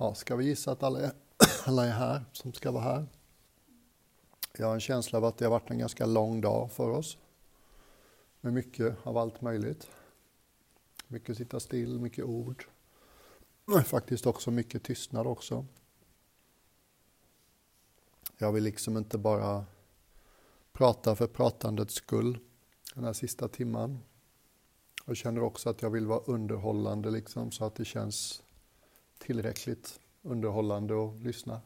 Ja, ska vi gissa att alla är, alla är här som ska vara här? Jag har en känsla av att det har varit en ganska lång dag för oss. Med mycket av allt möjligt. Mycket sitta still, mycket ord. Faktiskt också mycket tystnad också. Jag vill liksom inte bara prata för pratandets skull den här sista timman. Jag känner också att jag vill vara underhållande liksom så att det känns tillräckligt underhållande att lyssna.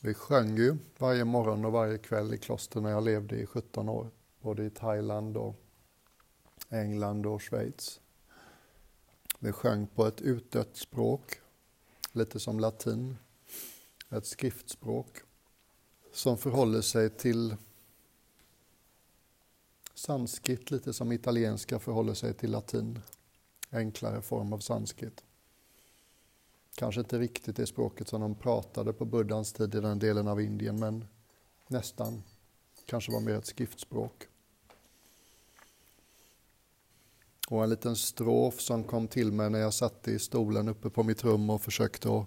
Vi sjöng ju varje morgon och varje kväll i kloster när jag levde i 17 år, både i Thailand och England och Schweiz. Vi sjöng på ett utdött språk, lite som latin, ett skriftspråk som förhåller sig till sanskrit, lite som italienska förhåller sig till latin enklare form av sanskrit. Kanske inte riktigt det språket som de pratade på buddhans tid i den delen av Indien, men nästan. Kanske var mer ett skriftspråk. Och en liten strof som kom till mig när jag satt i stolen uppe på mitt rum och försökte att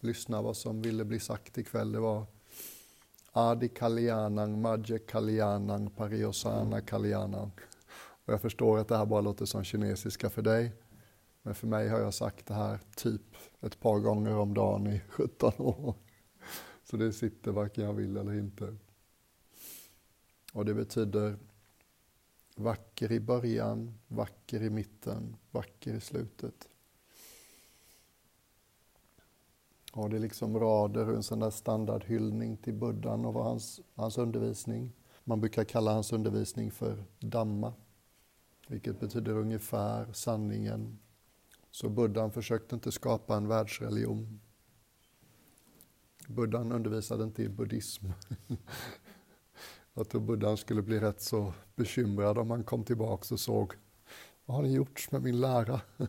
lyssna vad som ville bli sagt ikväll. Det var Adi Kalyanang, Madje Kalyanang, Pariosana Kalyanang. Och jag förstår att det här bara låter som kinesiska för dig. Men för mig har jag sagt det här typ ett par gånger om dagen i 17 år. Så det sitter varken jag vill eller inte. Och det betyder vacker i början, vacker i mitten, vacker i slutet. Och det är liksom rader och en sån där standardhyllning till buddhan och hans, hans undervisning. Man brukar kalla hans undervisning för Dhamma vilket betyder ungefär sanningen. Så buddhan försökte inte skapa en världsreligion. Buddhan undervisade inte i buddhism. Jag tror buddhan skulle bli rätt så bekymrad om han kom tillbaka och såg vad har ni gjort med min lära?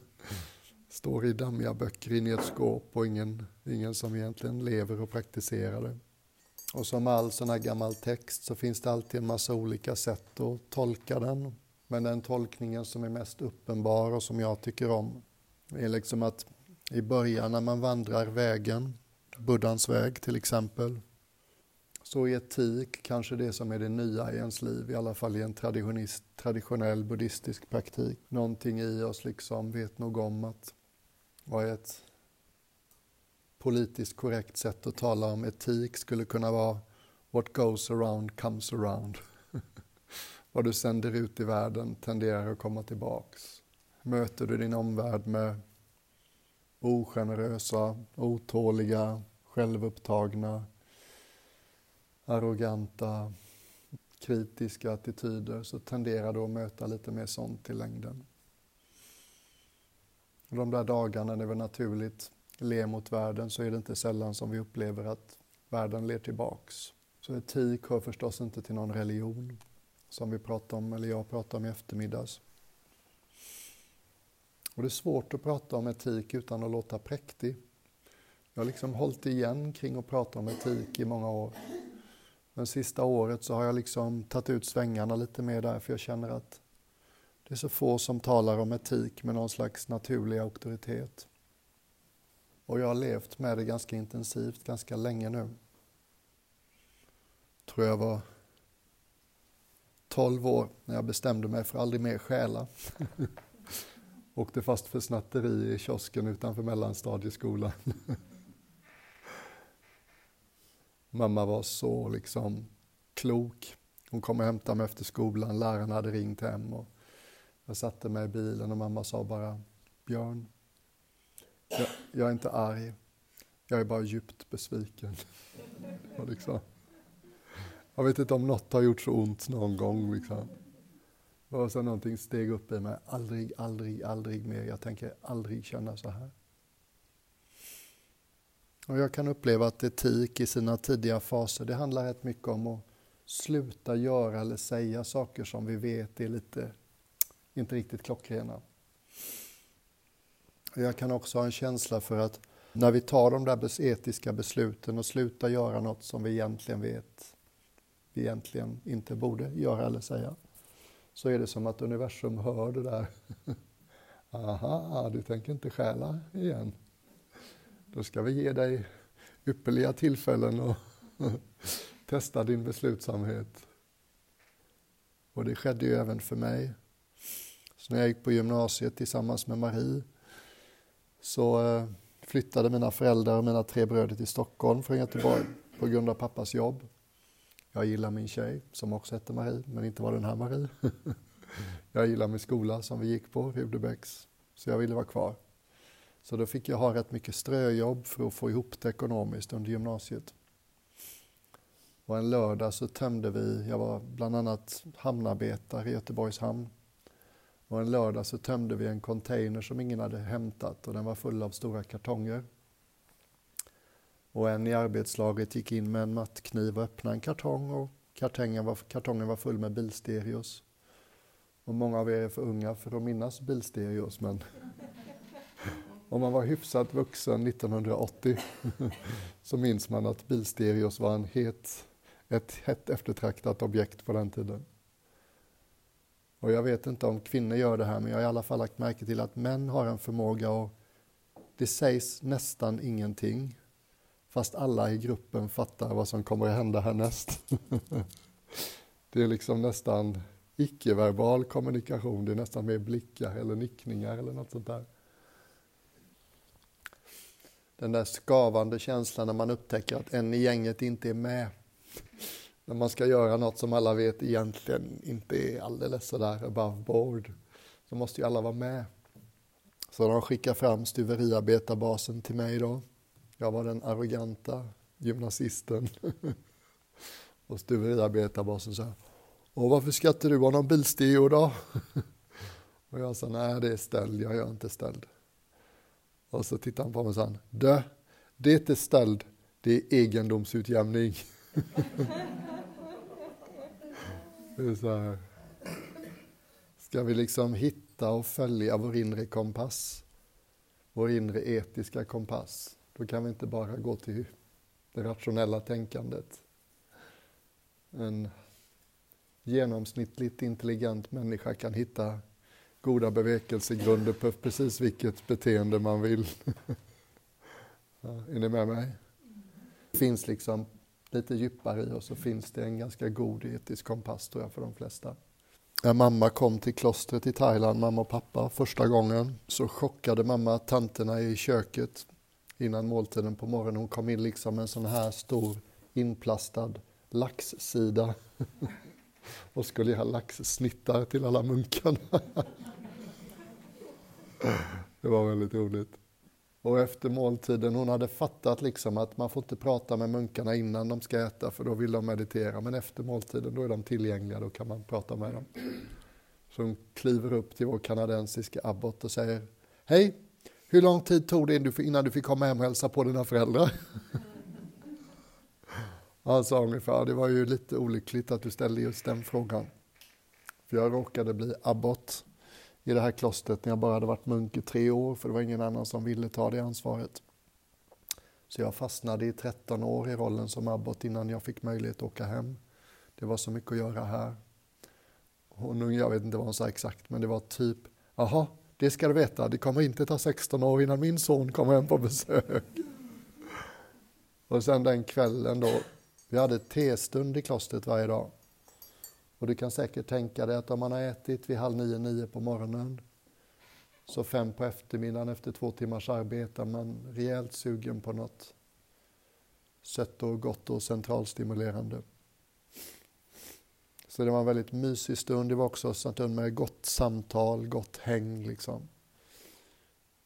Står i dammiga böcker inne i ett skåp och ingen, ingen som egentligen lever och praktiserar det. Och som all sån här gammal text så finns det alltid en massa olika sätt att tolka den. Men den tolkningen som är mest uppenbar och som jag tycker om är liksom att i början när man vandrar vägen, Buddhans väg till exempel, så är etik kanske det som är det nya i ens liv, i alla fall i en traditionell buddhistisk praktik. Någonting i oss liksom vet nog om att vad är ett politiskt korrekt sätt att tala om etik skulle kunna vara what goes around comes around. vad du sänder ut i världen tenderar att komma tillbaks. Möter du din omvärld med ogenerösa, otåliga, självupptagna, arroganta, kritiska attityder så tenderar du att möta lite mer sånt i längden. de där dagarna när vi naturligt ler mot världen så är det inte sällan som vi upplever att världen ler tillbaks. Så etik hör förstås inte till någon religion som vi pratade om, eller jag pratade om i eftermiddags. Och det är svårt att prata om etik utan att låta präktig. Jag har liksom hållit igen kring att prata om etik i många år. Men sista året så har jag liksom tagit ut svängarna lite mer där, för jag känner att det är så få som talar om etik med någon slags naturlig auktoritet. Och jag har levt med det ganska intensivt, ganska länge nu. Tror jag var 12 år när jag bestämde mig för att aldrig mer stjäla. Åkte fast för snatteri i kiosken utanför mellanstadieskolan. Mamma var så liksom klok. Hon kom och hämtade mig efter skolan, läraren hade ringt hem och jag satte mig i bilen och mamma sa bara Björn, jag, jag är inte arg, jag är bara djupt besviken. Och liksom. Jag vet inte om något har gjort så ont någon gång. Liksom. Och så någonting steg upp i mig. Aldrig, aldrig, aldrig mer. Jag tänker aldrig känna så här. Och jag kan uppleva att etik i sina tidiga faser, det handlar rätt mycket om att sluta göra eller säga saker som vi vet är lite, inte riktigt klockrena. Jag kan också ha en känsla för att när vi tar de där etiska besluten och slutar göra något som vi egentligen vet egentligen inte borde göra eller säga, så är det som att universum hör det där. Aha, du tänker inte stjäla igen? Då ska vi ge dig ypperliga tillfällen att testa din beslutsamhet. Och det skedde ju även för mig. Så när jag gick på gymnasiet tillsammans med Marie så eh, flyttade mina föräldrar och mina tre bröder till Stockholm från Göteborg på grund av pappas jobb. Jag gillar min tjej som också hette Marie, men inte var den här Marie. Jag gillar min skola som vi gick på, Rudebecks, så jag ville vara kvar. Så då fick jag ha rätt mycket ströjobb för att få ihop det ekonomiskt under gymnasiet. Och en lördag så tömde vi, jag var bland annat hamnarbetare i Göteborgs hamn. Och en lördag så tömde vi en container som ingen hade hämtat och den var full av stora kartonger. Och en i arbetslaget gick in med en mattkniv och öppnade en kartong och kartongen var, kartongen var full med bilstereos. Och många av er är för unga för att minnas bilstereos men om man var hyfsat vuxen 1980 så minns man att bilstereos var en het, ett hett eftertraktat objekt på den tiden. Och jag vet inte om kvinnor gör det här, men jag har i alla fall lagt märke till att män har en förmåga att... det sägs nästan ingenting, fast alla i gruppen fattar vad som kommer att hända härnäst. det är liksom nästan icke-verbal kommunikation, det är nästan mer blickar eller nickningar eller något sånt där. Den där skavande känslan när man upptäcker att en i gänget inte är med när man ska göra något som alla vet egentligen inte är alldeles sådär above board, så måste ju alla vara med. Så de skickar fram stuveriarbetarbasen till mig då. Jag var den arroganta gymnasisten. och stuveriarbetarbasen sa, och varför ska inte du ha någon bilsteo då? och jag sa, nej det är ställd, jag gör inte ställd. Och så tittade han på mig och sa, dö, det är inte ställd, det är egendomsutjämning. Det är så här. Ska vi liksom hitta och följa vår inre kompass, vår inre etiska kompass, då kan vi inte bara gå till det rationella tänkandet. En genomsnittligt intelligent människa kan hitta goda bevekelsegrunder på precis vilket beteende man vill. Ja, är ni med mig? Det finns liksom lite djupare i och så finns det en ganska god etisk kompass tror jag för de flesta. När mamma kom till klostret i Thailand, mamma och pappa, första gången så chockade mamma tanterna i köket innan måltiden på morgonen. Hon kom in liksom med en sån här stor inplastad laxsida och skulle göra laxsnittar till alla munkarna. Det var väldigt roligt. Och efter måltiden, hon hade fattat liksom att man får inte prata med munkarna innan de ska äta för då vill de meditera. Men efter måltiden då är de tillgängliga, då kan man prata med dem. Så hon kliver upp till vår kanadensiska abbot och säger Hej, hur lång tid tog det innan du fick komma hem och hälsa på dina föräldrar? Han sa ungefär, det var ju lite olyckligt att du ställde just den frågan. För jag råkade bli abbot i det här klostret när jag bara hade varit munk i tre år, för det var ingen annan som ville ta det ansvaret. Så jag fastnade i 13 år i rollen som abbot innan jag fick möjlighet att åka hem. Det var så mycket att göra här. Och jag vet inte vad hon sa exakt, men det var typ, jaha, det ska du veta, det kommer inte ta 16 år innan min son kommer hem på besök. Och sen den kvällen då, vi hade testund i klostret varje dag. Och du kan säkert tänka dig att om man har ätit vid halv nio, nio på morgonen så fem på eftermiddagen efter två timmars arbete är man rejält sugen på något sött och gott och centralstimulerande. Så det var en väldigt mysig stund. Det var också en stund med gott samtal, gott häng liksom.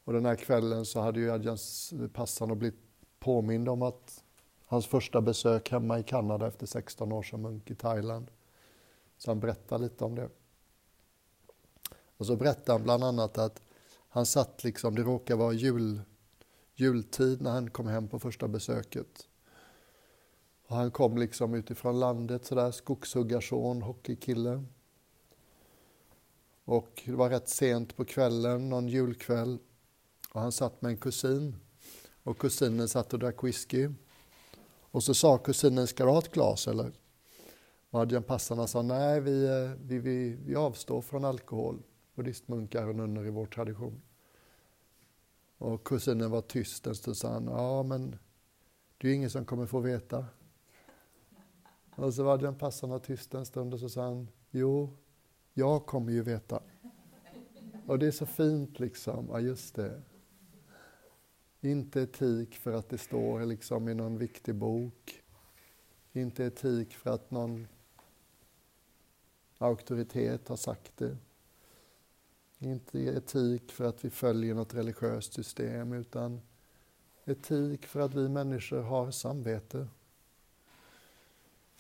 Och den här kvällen så hade ju Adjans passande blivit påmind om att hans första besök hemma i Kanada efter 16 år som munk i Thailand. Så han berättar lite om det. Och så berättar han bland annat att han satt liksom, det råkade vara jul, jultid när han kom hem på första besöket. Och han kom liksom utifrån landet sådär, skogshuggarson, hockeykille. Och det var rätt sent på kvällen, någon julkväll. Och han satt med en kusin. Och kusinen satt och drack whisky. Och så sa kusinen, ska du ha ett glas eller? Och Adjan passarna sa nej, vi, eh, vi, vi, vi avstår från alkohol. buddhistmunkar och nunnor i vår tradition. Och kusinen var tyst en stund, sa han, ja men det är ju ingen som kommer få veta. Och så var den passarna tyst en stund och så sa han, jo, jag kommer ju veta. Och det är så fint liksom, ja just det. Inte etik för att det står liksom i någon viktig bok. Inte etik för att någon auktoritet har sagt det. Inte etik för att vi följer något religiöst system utan etik för att vi människor har samvete.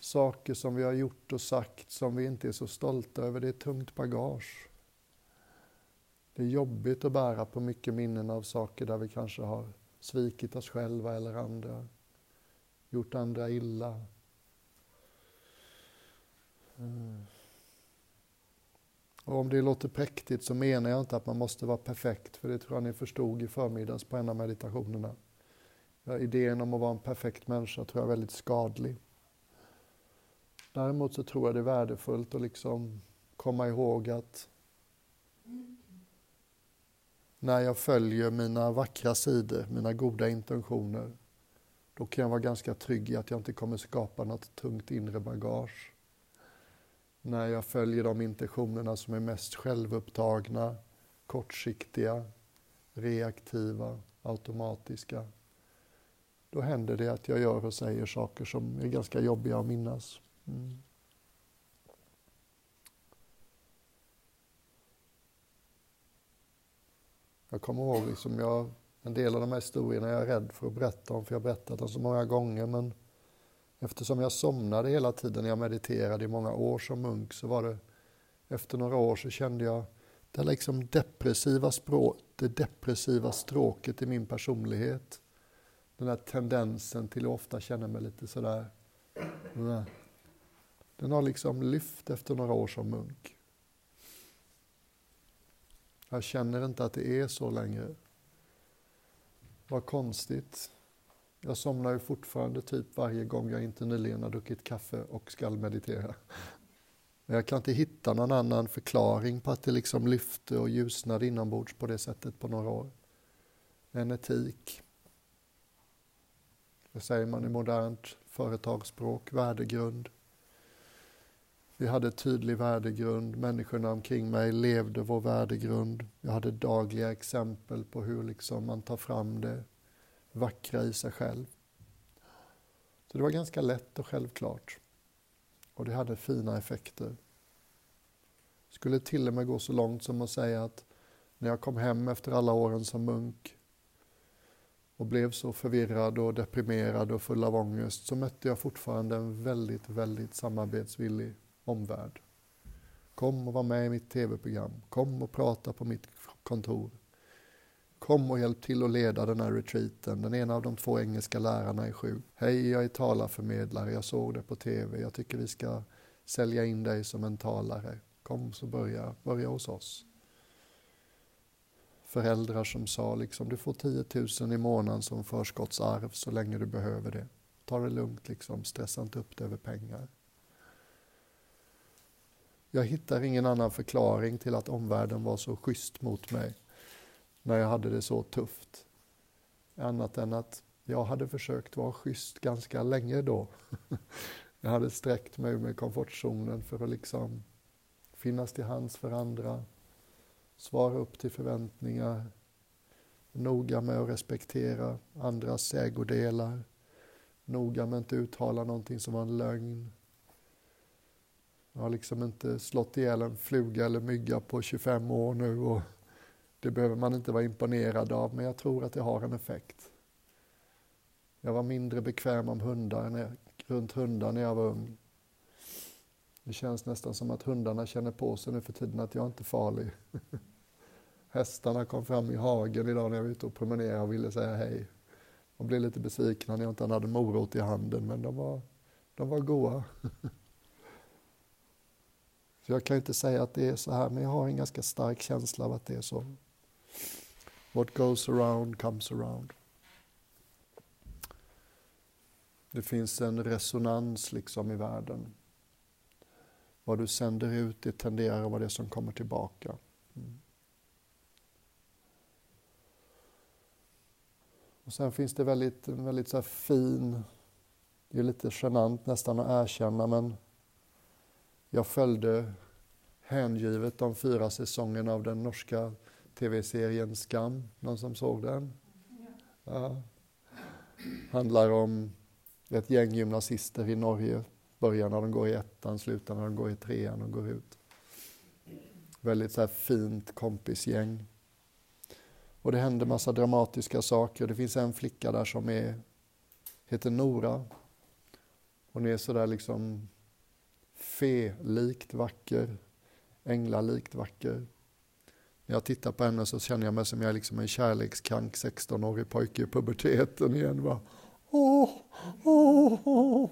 Saker som vi har gjort och sagt som vi inte är så stolta över, det är tungt bagage. Det är jobbigt att bära på mycket minnen av saker där vi kanske har svikit oss själva eller andra, gjort andra illa. Mm. Och om det låter präktigt så menar jag inte att man måste vara perfekt, för det tror jag ni förstod i förmiddags på en av meditationerna. Ja, idén om att vara en perfekt människa tror jag är väldigt skadlig. Däremot så tror jag det är värdefullt att liksom komma ihåg att när jag följer mina vackra sidor, mina goda intentioner, då kan jag vara ganska trygg i att jag inte kommer skapa något tungt inre bagage. När jag följer de intentionerna som är mest självupptagna, kortsiktiga, reaktiva, automatiska, då händer det att jag gör och säger saker som är ganska jobbiga att minnas. Mm. Jag kommer ihåg liksom jag, en del av de här historierna jag är rädd för att berätta om, för jag har berättat dem så många gånger, men eftersom jag somnade hela tiden när jag mediterade i många år som munk så var det efter några år så kände jag det liksom depressiva, språk, det depressiva stråket i min personlighet. Den här tendensen till att ofta känna mig lite sådär... Den den har liksom lyft efter några år som munk. Jag känner inte att det är så längre. Vad konstigt. Jag somnar ju fortfarande typ varje gång jag inte nyligen har druckit kaffe och ska meditera. Men jag kan inte hitta någon annan förklaring på att det liksom lyfte och ljusnade inombords på det sättet på några år. En etik. Vad säger man i modernt företagsspråk? Värdegrund. Vi hade tydlig värdegrund, människorna omkring mig levde vår värdegrund. Jag hade dagliga exempel på hur liksom man tar fram det vackra i sig själv. Så det var ganska lätt och självklart. Och det hade fina effekter. Skulle till och med gå så långt som att säga att när jag kom hem efter alla åren som munk och blev så förvirrad och deprimerad och full av ångest så mötte jag fortfarande en väldigt, väldigt samarbetsvillig omvärld. Kom och var med i mitt tv-program. Kom och prata på mitt kontor. Kom och hjälp till att leda den här retreaten. Den ena av de två engelska lärarna är sjuk. Hej, jag är talarförmedlare. Jag såg det på tv. Jag tycker vi ska sälja in dig som en talare. Kom så börja, börja hos oss. Föräldrar som sa liksom, du får 10 000 i månaden som förskottsarv så länge du behöver det. Ta det lugnt liksom, stressa inte upp det över pengar. Jag hittar ingen annan förklaring till att omvärlden var så schysst mot mig när jag hade det så tufft. Annat än att jag hade försökt vara schysst ganska länge då. Jag hade sträckt mig med komfortzonen för att liksom finnas till hands för andra, svara upp till förväntningar, noga med att respektera andras ägodelar, noga med att inte uttala någonting som var en lögn, jag har liksom inte slått ihjäl en fluga eller mygga på 25 år nu och det behöver man inte vara imponerad av, men jag tror att det har en effekt. Jag var mindre bekväm om hundar när, runt hundar när jag var ung. Det känns nästan som att hundarna känner på sig nu för tiden att jag inte är farlig. Hästarna kom fram i hagen idag när jag var ute och promenerade och ville säga hej. De blev lite besvikna när jag inte hade morot i handen, men de var, de var goa. Så jag kan inte säga att det är så här, men jag har en ganska stark känsla av att det är så. What goes around comes around. Det finns en resonans liksom i världen. Vad du sänder ut, det tenderar att vara det som kommer tillbaka. Mm. Och sen finns det väldigt, väldigt så fin, det är lite genant nästan att erkänna men jag följde hängivet de fyra säsongerna av den norska tv-serien Skam. Någon som såg den? Ja. Handlar om ett gäng gymnasister i Norge. Börjar när de går i ettan, slutar när de går i trean och går ut. Väldigt så fint kompisgäng. Och det händer massa dramatiska saker. Det finns en flicka där som är, heter Nora. Hon är sådär liksom fe-likt vacker, änglalikt vacker. När jag tittar på henne så känner jag mig som jag är liksom en kärlekskrank 16-årig pojke i puberteten igen. Va? Åh, åh, åh.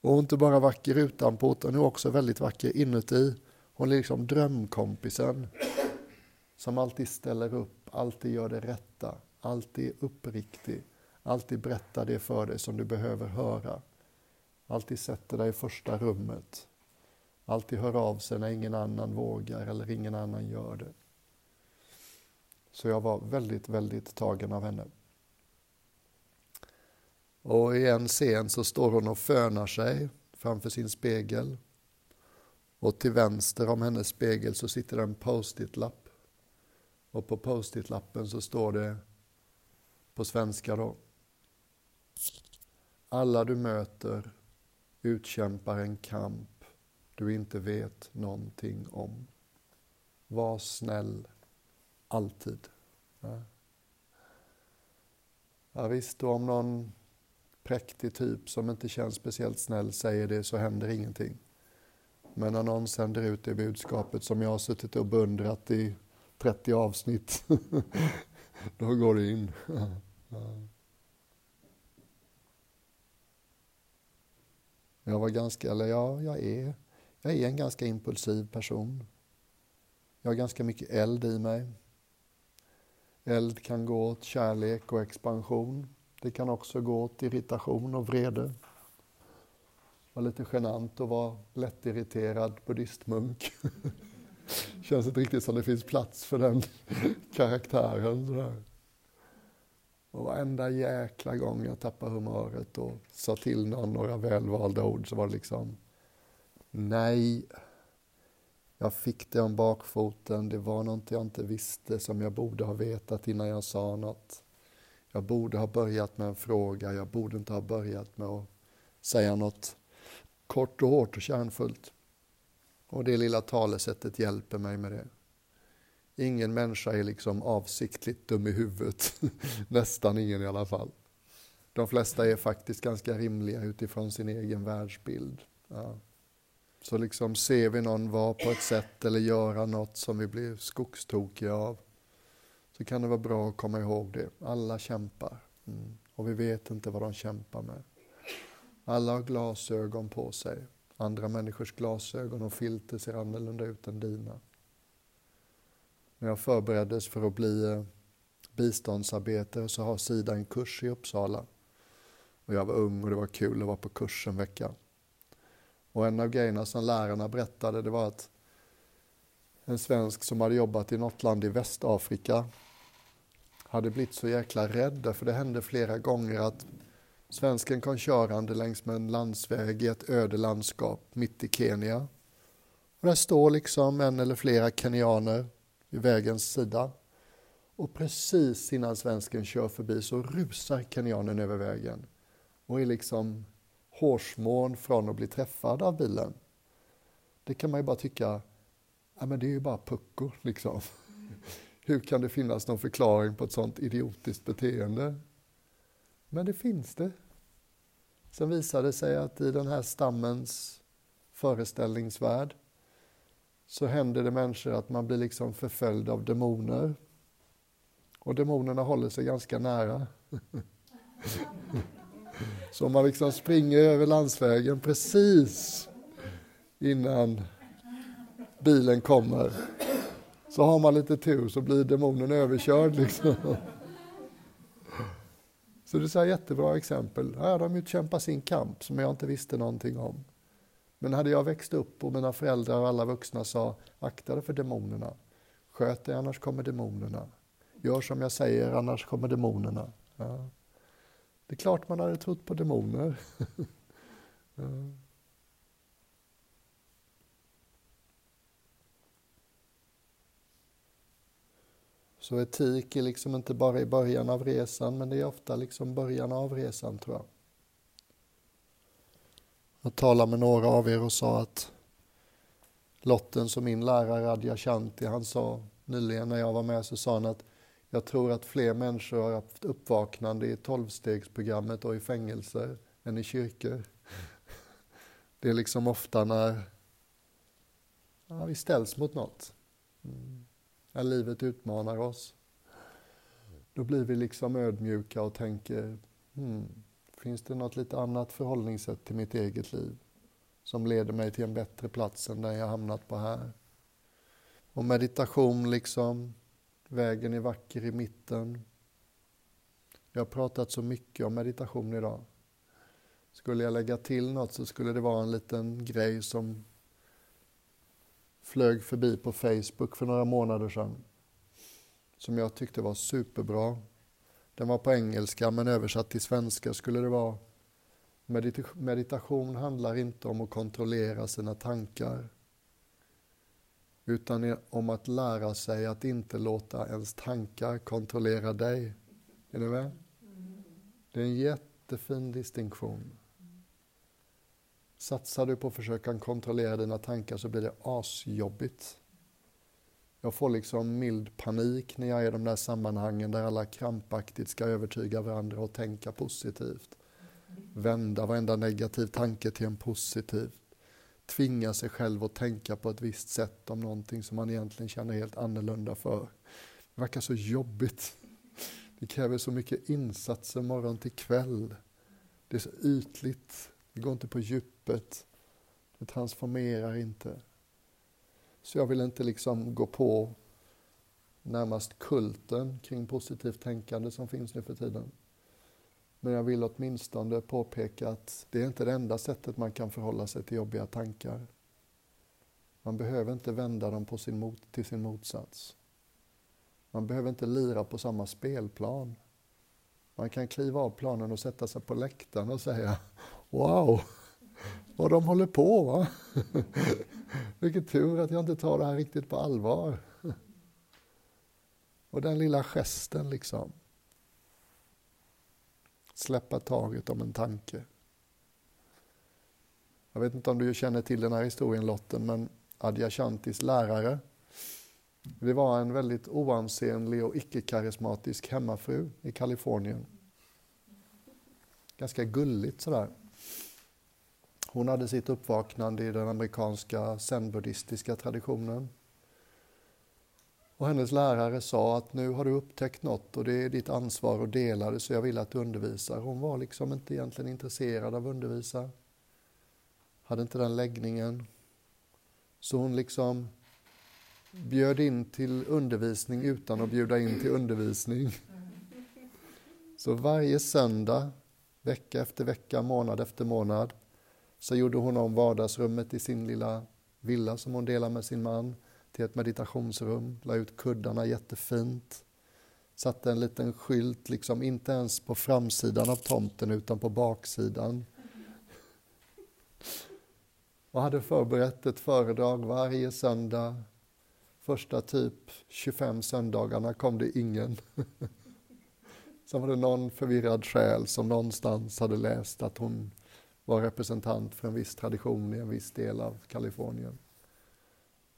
Och hon är inte bara vacker utanpå, utan hon är också väldigt vacker inuti. Hon är liksom drömkompisen som alltid ställer upp, alltid gör det rätta, alltid är uppriktig, alltid berättar det för dig som du behöver höra. Alltid sätter dig i första rummet. Alltid hör av sig när ingen annan vågar eller ingen annan gör det. Så jag var väldigt, väldigt tagen av henne. Och i en scen så står hon och fönar sig framför sin spegel. Och till vänster om hennes spegel så sitter en post-it-lapp. Och på post-it-lappen så står det på svenska då. Alla du möter utkämpar en kamp du inte vet någonting om. Var snäll, alltid. Ja. Ja, visst, om någon präktig typ som inte känns speciellt snäll säger det så händer ingenting. Men när någon sänder ut det budskapet som jag har suttit och beundrat i 30 avsnitt, då går det in. Jag var ganska, eller ja, jag är, jag är en ganska impulsiv person. Jag har ganska mycket eld i mig. Eld kan gå åt kärlek och expansion. Det kan också gå åt irritation och vrede. Det var lite genant att vara lättirriterad buddhistmunk. Känns inte riktigt som det finns plats för den karaktären. Sådär. Och varenda jäkla gång jag tappade humöret och sa till någon några välvalda ord så var det liksom Nej, jag fick det om bakfoten. Det var något jag inte visste som jag borde ha vetat innan jag sa något. Jag borde ha börjat med en fråga. Jag borde inte ha börjat med att säga något kort och hårt och kärnfullt. Och det lilla talesättet hjälper mig med det. Ingen människa är liksom avsiktligt dum i huvudet. Nästan ingen i alla fall. De flesta är faktiskt ganska rimliga utifrån sin egen världsbild. Ja. Så liksom ser vi någon vara på ett sätt eller göra något som vi blir skogstokiga av så kan det vara bra att komma ihåg det. Alla kämpar mm. och vi vet inte vad de kämpar med. Alla har glasögon på sig. Andra människors glasögon och filter ser annorlunda ut än dina. När jag förbereddes för att bli eh, biståndsarbetare så har Sida en kurs i Uppsala. Och jag var ung och det var kul att vara på kurs en vecka. Och en av grejerna som lärarna berättade det var att en svensk som hade jobbat i något land i Västafrika hade blivit så jäkla rädd, för det hände flera gånger att svensken kom körande längs med en landsväg i ett öde landskap mitt i Kenya. Och där står liksom en eller flera kenyaner vid vägens sida. Och precis innan svensken kör förbi så rusar kenyanen över vägen och är liksom hårsmån från att bli träffad av bilen. Det kan man ju bara tycka, ja men det är ju bara pucko liksom. Hur kan det finnas någon förklaring på ett sånt idiotiskt beteende? Men det finns det. Sen visade det sig att i den här stammens föreställningsvärld så händer det människor att man blir liksom förföljd av demoner. Och demonerna håller sig ganska nära. Så om man liksom springer över landsvägen precis innan bilen kommer. Så har man lite tur så blir demonen överkörd liksom. Så det är ett jättebra exempel. Här har de utkämpat sin kamp som jag inte visste någonting om. Men hade jag växt upp och mina föräldrar och alla vuxna sa akta dig för demonerna. Sköt dig annars kommer demonerna. Gör som jag säger annars kommer demonerna. Ja. Det är klart man hade trott på demoner. ja. Så etik är liksom inte bara i början av resan, men det är ofta liksom början av resan tror jag. Jag talade med några av er och sa att Lotten som min lärare Adyashanti, han sa nyligen när jag var med så sa han att jag tror att fler människor har haft uppvaknande i tolvstegsprogrammet och i fängelser än i kyrkor. Det är liksom ofta när ja, vi ställs mot något. Mm. När livet utmanar oss. Då blir vi liksom ödmjuka och tänker, hmm, finns det något lite annat förhållningssätt till mitt eget liv som leder mig till en bättre plats än den jag hamnat på här? Och meditation liksom, vägen är vacker i mitten. Jag har pratat så mycket om meditation idag. Skulle jag lägga till något så skulle det vara en liten grej som flög förbi på Facebook för några månader sedan. Som jag tyckte var superbra. Den var på engelska men översatt till svenska skulle det vara Meditation handlar inte om att kontrollera sina tankar utan om att lära sig att inte låta ens tankar kontrollera dig. Är ni med? Det är en jättefin distinktion. Satsar du på att försöka kontrollera dina tankar så blir det asjobbigt. Jag får liksom mild panik när jag är i de där sammanhangen där alla krampaktigt ska övertyga varandra och tänka positivt. Vända varenda negativ tanke till en positiv. Tvinga sig själv att tänka på ett visst sätt om någonting som man egentligen känner helt annorlunda för. Det verkar så jobbigt. Det kräver så mycket insatser morgon till kväll. Det är så ytligt. Det går inte på djupet. Det transformerar inte. Så jag vill inte liksom gå på närmast kulten kring positivt tänkande som finns nu för tiden. Men jag vill åtminstone påpeka att det är inte det enda sättet man kan förhålla sig till jobbiga tankar. Man behöver inte vända dem på sin mot, till sin motsats. Man behöver inte lira på samma spelplan. Man kan kliva av planen och sätta sig på läktaren och säga Wow, vad de håller på va? Vilken tur att jag inte tar det här riktigt på allvar. Och den lilla gesten liksom. Släppa taget om en tanke. Jag vet inte om du känner till den här historien Lotten, men Adyashantis lärare, det var en väldigt oansenlig och icke-karismatisk hemmafru i Kalifornien. Ganska gulligt sådär. Hon hade sitt uppvaknande i den amerikanska zenbuddhistiska traditionen. Och hennes lärare sa att nu har du upptäckt något och det är ditt ansvar att dela det så jag vill att du undervisar. Hon var liksom inte egentligen intresserad av att undervisa. Hade inte den läggningen. Så hon liksom bjöd in till undervisning utan att bjuda in till undervisning. Så varje söndag, vecka efter vecka, månad efter månad, så gjorde hon om vardagsrummet i sin lilla villa som hon delar med sin man till ett meditationsrum, la ut kuddarna jättefint. Satte en liten skylt, liksom inte ens på framsidan av tomten utan på baksidan. Och hade förberett ett föredrag varje söndag. Första typ 25 söndagarna kom det ingen. Sen var det någon förvirrad själ som någonstans hade läst att hon var representant för en viss tradition i en viss del av Kalifornien.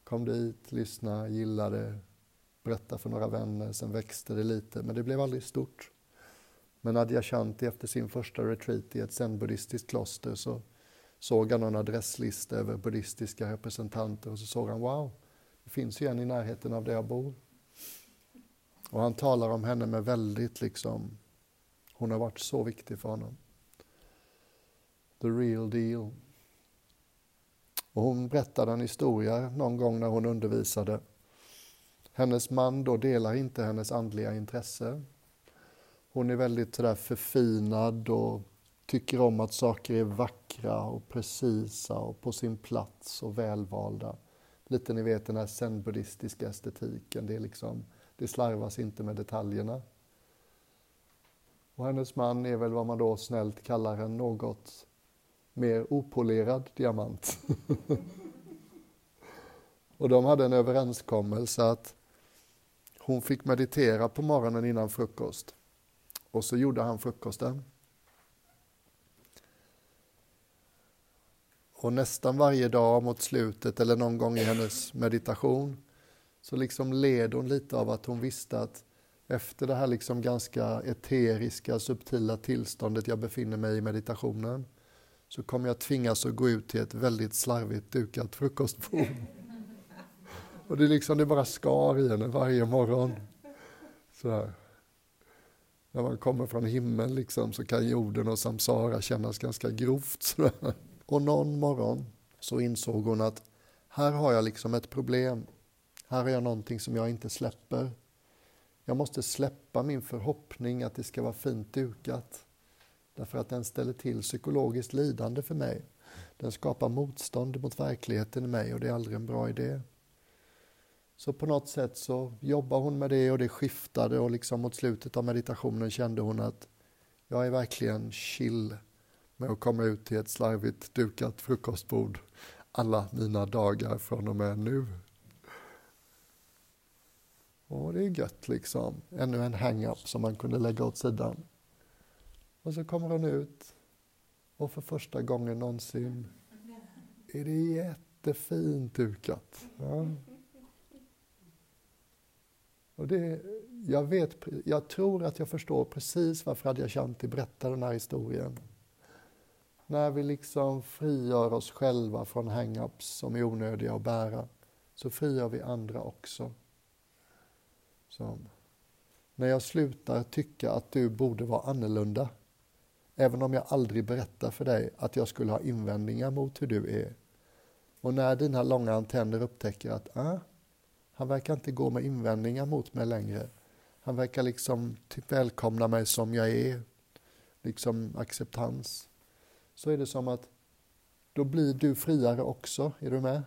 Kom dit, lyssnade, gillade, berättade för några vänner, sen växte det lite, men det blev aldrig stort. Men Adyashanti efter sin första retreat i ett zen-buddhistiskt kloster så såg han en adresslista över buddhistiska representanter och så såg han wow, det finns ju en i närheten av där jag bor. Och han talar om henne med väldigt liksom, hon har varit så viktig för honom the real deal. Och hon berättade en historia någon gång när hon undervisade. Hennes man då delar inte hennes andliga intresse. Hon är väldigt sådär förfinad och tycker om att saker är vackra och precisa och på sin plats och välvalda. Lite ni vet den här zen-buddhistiska estetiken, det, är liksom, det slarvas inte med detaljerna. Och hennes man är väl vad man då snällt kallar en något mer opolerad diamant. och de hade en överenskommelse att hon fick meditera på morgonen innan frukost. Och så gjorde han frukosten. Och nästan varje dag mot slutet eller någon gång i hennes meditation så liksom led hon lite av att hon visste att efter det här liksom ganska eteriska, subtila tillståndet jag befinner mig i meditationen så kommer jag tvingas att gå ut till ett väldigt slarvigt dukat frukostbord. Och det, är liksom, det bara skar i henne varje morgon. Så När man kommer från himlen liksom, så kan jorden och samsara kännas ganska grovt. Så Och någon morgon så insåg hon att här har jag liksom ett problem. Här har jag någonting som jag inte släpper. Jag måste släppa min förhoppning att det ska vara fint dukat. Därför att den ställer till psykologiskt lidande för mig. Den skapar motstånd mot verkligheten i mig och det är aldrig en bra idé. Så på något sätt så jobbar hon med det och det skiftade och liksom mot slutet av meditationen kände hon att jag är verkligen chill med att komma ut till ett slarvigt dukat frukostbord alla mina dagar från och med nu. Och det är gött liksom. Ännu en hang-up som man kunde lägga åt sidan. Och så kommer hon ut och för första gången någonsin är det jättefint dukat. Ja. Och det, jag, vet, jag tror att jag förstår precis varför Adyashanti berättar den här historien. När vi liksom frigör oss själva från hang-ups som är onödiga att bära, så frigör vi andra också. Så, när jag slutar tycka att du borde vara annorlunda, även om jag aldrig berättar för dig att jag skulle ha invändningar mot hur du är. Och när dina långa antenner upptäcker att ah, han verkar inte gå med invändningar mot mig längre. Han verkar liksom typ välkomna mig som jag är, liksom acceptans. Så är det som att då blir du friare också, är du med?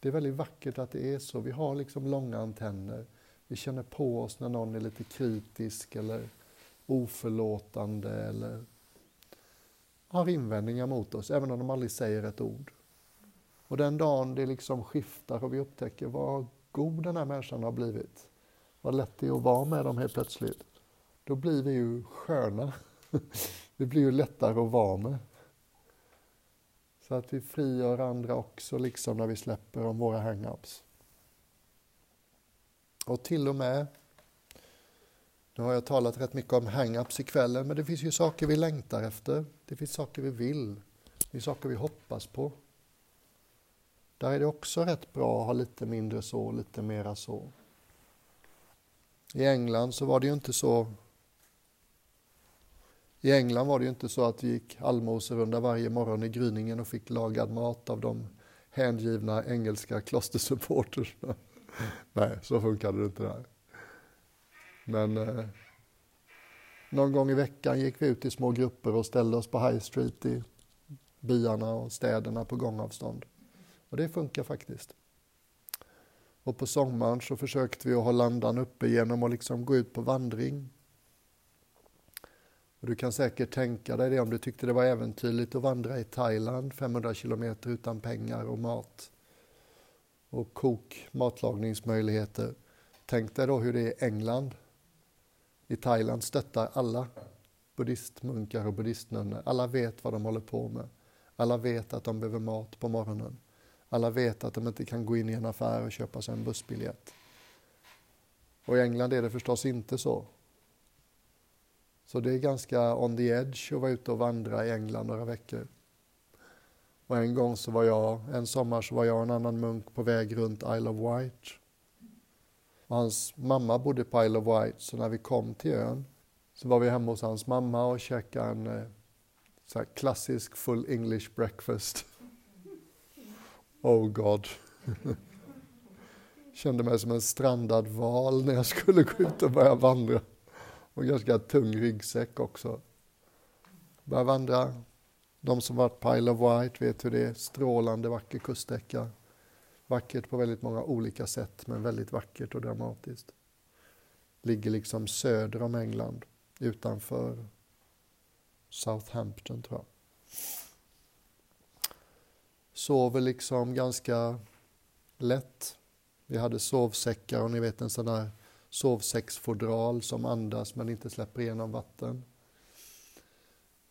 Det är väldigt vackert att det är så. Vi har liksom långa antenner. Vi känner på oss när någon är lite kritisk eller oförlåtande eller har invändningar mot oss, även om de aldrig säger ett ord. Och den dagen det liksom skiftar och vi upptäcker vad god den här människan har blivit, vad lätt det är att vara med dem helt plötsligt, då blir vi ju sköna. Det blir ju lättare att vara med. Så att vi frigör andra också, liksom när vi släpper om våra hang-ups. Och till och med, nu har jag talat rätt mycket om hang-ups ikvällen, men det finns ju saker vi längtar efter. Det finns saker vi vill. Det finns saker vi hoppas på. Där är det också rätt bra att ha lite mindre så, lite mera så. I England så var det ju inte så i England var det ju inte så att vi gick allmoserunda varje morgon i gryningen och fick lagad mat av de hängivna engelska klostersupporterna. Nej, så funkade det inte där. Men eh, någon gång i veckan gick vi ut i små grupper och ställde oss på High Street i byarna och städerna på gångavstånd. Och det funkar faktiskt. Och på sommaren så försökte vi att hålla andan uppe genom att liksom gå ut på vandring. Och du kan säkert tänka dig det om du tyckte det var äventyrligt att vandra i Thailand 500 kilometer utan pengar och mat och kok, matlagningsmöjligheter. Tänk dig då hur det är i England. I Thailand stöttar alla buddhistmunkar och buddhistnunnor. Alla vet vad de håller på med. Alla vet att de behöver mat på morgonen. Alla vet att de inte kan gå in i en affär och köpa sig en bussbiljett. Och i England är det förstås inte så. Så det är ganska on the edge att vara ute och vandra i England några veckor. Och en gång så var jag, en sommar så var jag och en annan munk på väg runt Isle of Wight. Och hans mamma bodde på Isle of Wight, så när vi kom till ön så var vi hemma hos hans mamma och käkade en eh, så klassisk full English breakfast. Oh God. Kände mig som en strandad val när jag skulle gå ut och börja vandra. Och ganska tung ryggsäck också. Börja vandra. De som varit på Isle of Wight vet hur det är. Strålande vacker kuststräcka. Vackert på väldigt många olika sätt, men väldigt vackert och dramatiskt. Ligger liksom söder om England, utanför Southampton tror jag. Sover liksom ganska lätt. Vi hade sovsäckar och ni vet en sån där sovsäcksfodral som andas men inte släpper igenom vatten.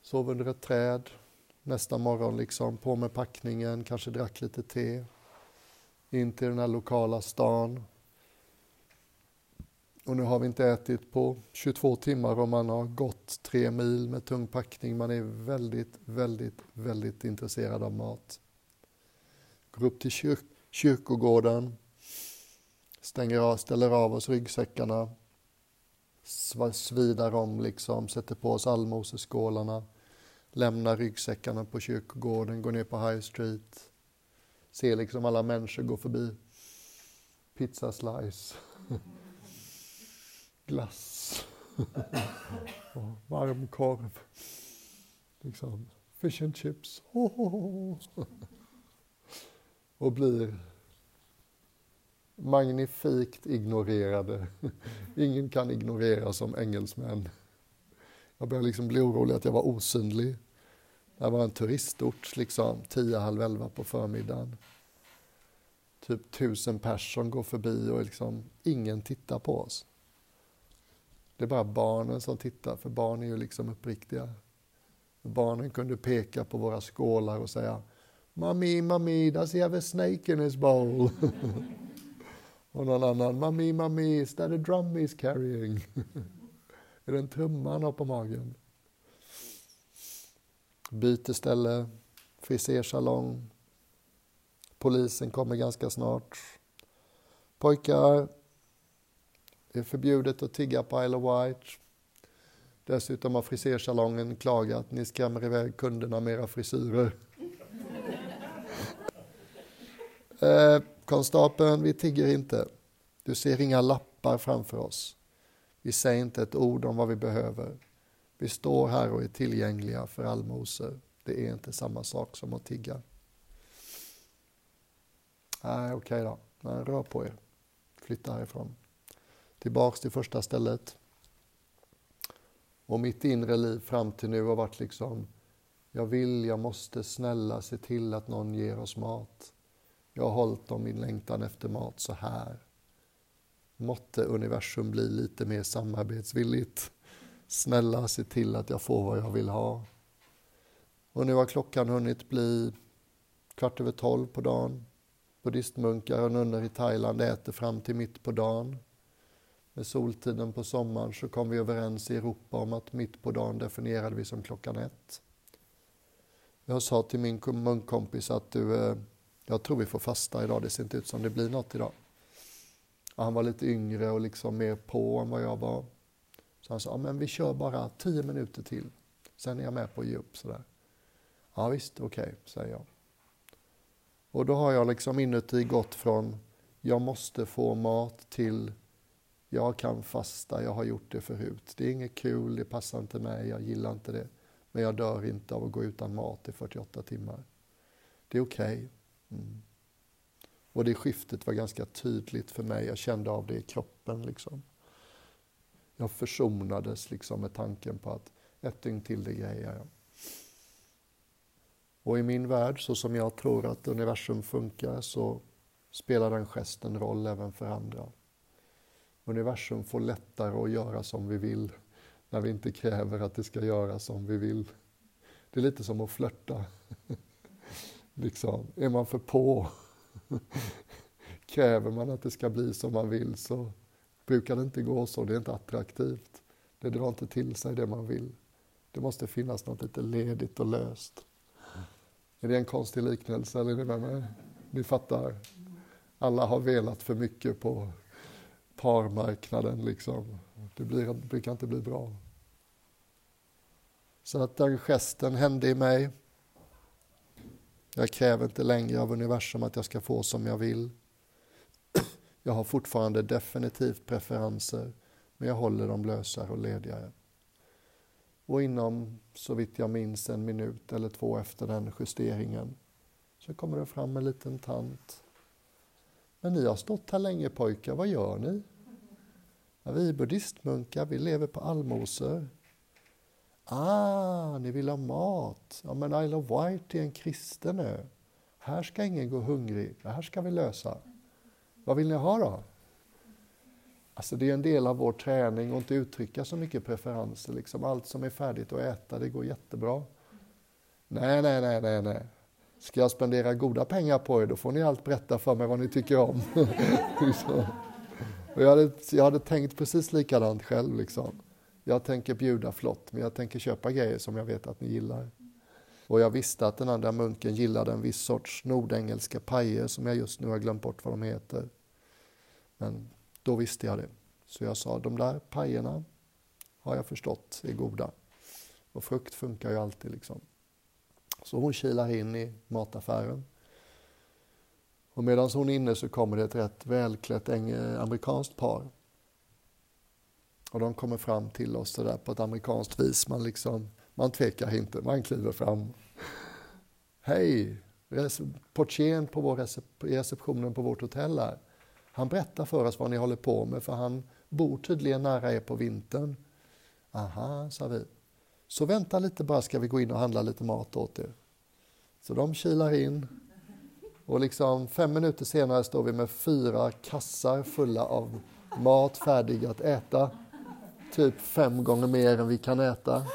Sov under ett träd. Nästa morgon liksom på med packningen, kanske drack lite te. In till den här lokala stan. Och nu har vi inte ätit på 22 timmar och man har gått tre mil med tung packning. Man är väldigt, väldigt, väldigt intresserad av mat. Går upp till kyr kyrkogården, stänger av, ställer av oss ryggsäckarna, svidar om liksom, sätter på oss allmoseskålarna, lämnar ryggsäckarna på kyrkogården, går ner på High Street, ser liksom alla människor gå förbi. Pizza slice, glass, Varm korv. liksom, fish and chips. Och blir magnifikt ignorerade. Ingen kan ignorera som engelsmän. Jag började liksom bli orolig att jag var osynlig. Det var en turistort, liksom, tio, halv elva på förmiddagen. Typ tusen personer går förbi och liksom, ingen tittar på oss. Det är bara barnen som tittar, för barn är ju liksom uppriktiga. Barnen kunde peka på våra skålar och säga ”Mami, mami, does he have a snake in his bowl? Och någon annan, Mami, mami, is that a drum he's carrying? är det en trumma han har på magen? Byteställe, frisersalong. Polisen kommer ganska snart. Pojkar, det är förbjudet att tigga på Isle of Wight. Dessutom har frisersalongen klagat, ni skrämmer iväg kunderna med era frisyrer. eh, Konstapeln, vi tigger inte. Du ser inga lappar framför oss. Vi säger inte ett ord om vad vi behöver. Vi står här och är tillgängliga för allmosor. Det är inte samma sak som att tigga. Nej, okej okay då. Nej, rör på er. Flytta härifrån. Tillbaks till första stället. Och mitt inre liv fram till nu har varit liksom, jag vill, jag måste, snälla se till att någon ger oss mat. Jag har hållit om min längtan efter mat så här. Måtte universum bli lite mer samarbetsvilligt. Snälla, se till att jag får vad jag vill ha. Och nu har klockan hunnit bli kvart över tolv på dagen. Buddhistmunkar och nunnor i Thailand äter fram till mitt på dagen. Med soltiden på sommaren så kom vi överens i Europa om att mitt på dagen definierade vi som klockan ett. Jag sa till min munkkompis att du, eh, jag tror vi får fasta idag, det ser inte ut som det blir något idag. Och han var lite yngre och liksom mer på än vad jag var. Så han sa, men vi kör bara tio minuter till. Sen är jag med på att ge upp sådär. Ja visst, okej, okay, säger jag. Och då har jag liksom inuti gått från jag måste få mat till jag kan fasta, jag har gjort det förut. Det är inget kul, det passar inte mig, jag gillar inte det. Men jag dör inte av att gå utan mat i 48 timmar. Det är okej. Okay. Mm. Och det skiftet var ganska tydligt för mig. Jag kände av det i kroppen. Liksom. Jag försonades liksom med tanken på att ett dygn till, det grejer jag. Och i min värld, så som jag tror att universum funkar, så spelar den gesten roll även för andra. Universum får lättare att göra som vi vill när vi inte kräver att det ska göra som vi vill. Det är lite som att flörta. liksom, är man för på Kräver man att det ska bli som man vill så brukar det inte gå så. Det är inte attraktivt. Det drar inte till sig det man vill. Det måste finnas något lite ledigt och löst. Är det en konstig liknelse eller är ni med mig? Ni fattar. Alla har velat för mycket på parmarknaden liksom. Det, blir, det brukar inte bli bra. Så att den gesten hände i mig. Jag kräver inte längre av universum att jag ska få som jag vill. Jag har fortfarande definitivt preferenser, men jag håller dem lösare och ledigare. Och inom, så vitt jag minns, en minut eller två efter den justeringen så kommer det fram en liten tant. Men ni har stått här länge pojkar, vad gör ni? Ja, vi är buddhistmunkar, vi lever på allmosor. Ah, ni vill ha mat. Ja, men Isle of Wight är en kristen ö. Här ska ingen gå hungrig, det här ska vi lösa. Vad vill ni ha då? Alltså det är en del av vår träning att inte uttrycka så mycket preferenser. Liksom allt som är färdigt att äta, det går jättebra. Nej, nej, nej, nej, nej. Ska jag spendera goda pengar på er, då får ni allt berätta för mig vad ni tycker om. Och jag, hade, jag hade tänkt precis likadant själv. Liksom. Jag tänker bjuda flott, men jag tänker köpa grejer som jag vet att ni gillar. Och jag visste att den andra munken gillade en viss sorts nordengelska pajer som jag just nu har glömt bort vad de heter. Men då visste jag det. Så jag sa, de där pajerna har jag förstått är goda. Och frukt funkar ju alltid liksom. Så hon kilar in i mataffären. Och medan hon är inne så kommer det ett rätt välklätt amerikanskt par. Och de kommer fram till oss där på ett amerikanskt vis. Man, liksom, man tvekar inte, man kliver fram. Hej! Portieren på vår recep receptionen på vårt hotell här. Han berättar för oss vad ni håller på med för han bor tydligen nära er på vintern. Aha, sa vi. Så vänta lite bara ska vi gå in och handla lite mat åt er. Så de kilar in och liksom fem minuter senare står vi med fyra kassar fulla av mat färdig att äta. Typ fem gånger mer än vi kan äta.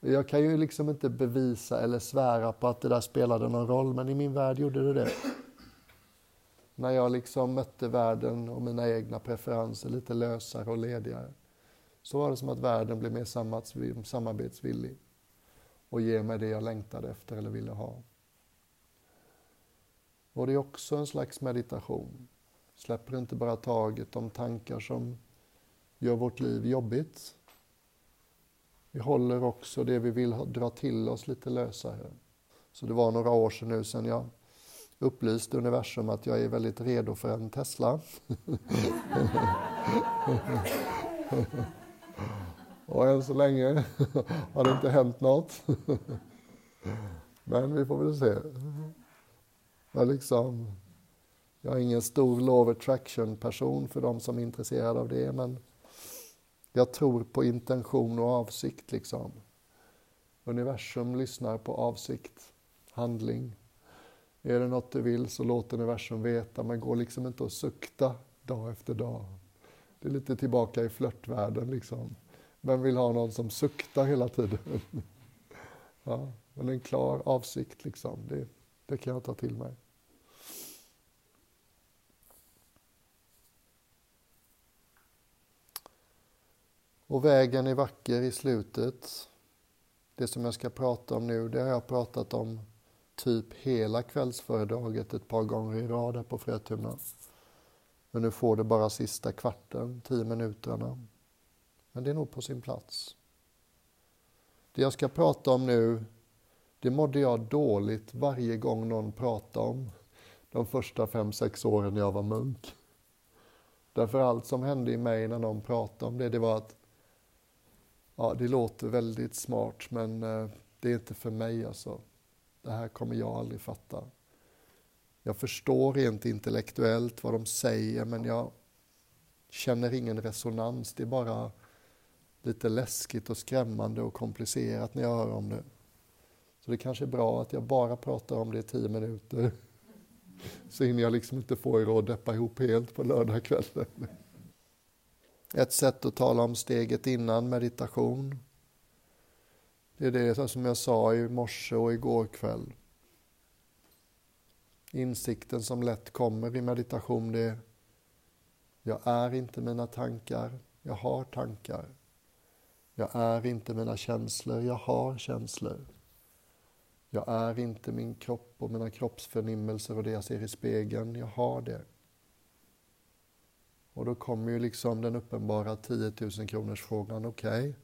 Jag kan ju liksom inte bevisa eller svära på att det där spelade någon roll, men i min värld gjorde det det. När jag liksom mötte världen och mina egna preferenser lite lösare och ledigare så var det som att världen blev mer samarbetsvillig och ger mig det jag längtade efter eller ville ha. Och det är också en slags meditation. Släpper inte bara taget om tankar som gör vårt liv jobbigt. Vi håller också det vi vill dra till oss lite lösare. Så det var några år sedan nu sedan jag upplyste universum att jag är väldigt redo för en Tesla. Och än så länge har det inte hänt något. Men vi får väl se. Jag, liksom, jag är ingen stor law of attraction-person för de som är intresserade av det, men jag tror på intention och avsikt. Liksom. Universum lyssnar på avsikt, handling. Är det något du vill så låt universum veta, men gå liksom inte och sukta dag efter dag. Det är lite tillbaka i flörtvärlden. Liksom. Vem vill ha någon som suktar hela tiden? ja, men en klar avsikt, liksom. det, det kan jag ta till mig. Och vägen är vacker i slutet. Det som jag ska prata om nu, det har jag pratat om typ hela kvällsföredraget ett par gånger i rad här på Frötuna. Men nu får det bara sista kvarten, tio minuterna. Men det är nog på sin plats. Det jag ska prata om nu, det mådde jag dåligt varje gång någon pratade om de första fem, sex åren jag var munk. Därför allt som hände i mig när någon pratade om det, det var att ja, det låter väldigt smart men eh, det är inte för mig alltså. Det här kommer jag aldrig fatta. Jag förstår rent intellektuellt vad de säger men jag känner ingen resonans. Det är bara lite läskigt och skrämmande och komplicerat när jag hör om det. Så det kanske är bra att jag bara pratar om det i tio minuter. Så hinner jag liksom inte få er att deppa ihop helt på lördagskvällen. Ett sätt att tala om steget innan meditation. Det är det som jag sa i morse och igår kväll. Insikten som lätt kommer i meditation det är jag är inte mina tankar, jag har tankar. Jag är inte mina känslor, jag har känslor. Jag är inte min kropp och mina kroppsförnimmelser och det jag ser i spegeln, jag har det. Och då kommer ju liksom den uppenbara 10 000 kronors frågan, okej, okay,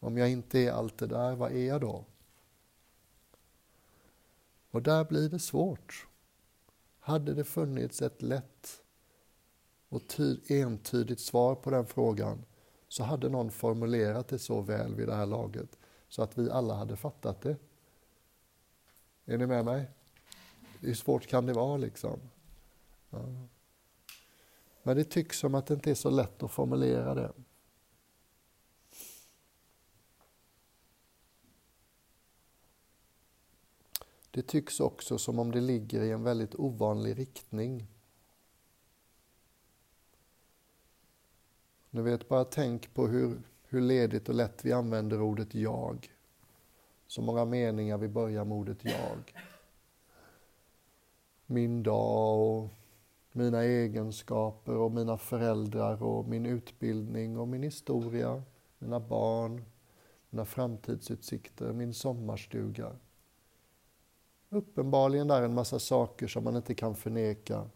om jag inte är allt det där, vad är jag då? Och där blir det svårt. Hade det funnits ett lätt och entydigt svar på den frågan så hade någon formulerat det så väl vid det här laget så att vi alla hade fattat det. Är ni med mig? Hur svårt kan det vara liksom? Ja. Men det tycks som att det inte är så lätt att formulera det. Det tycks också som om det ligger i en väldigt ovanlig riktning. Ni vet, bara tänk på hur, hur ledigt och lätt vi använder ordet jag. Så många meningar vi börjar med ordet jag. Min dag och mina egenskaper och mina föräldrar och min utbildning och min historia, mina barn, mina framtidsutsikter, min sommarstuga. Uppenbarligen där en massa saker som man inte kan förneka.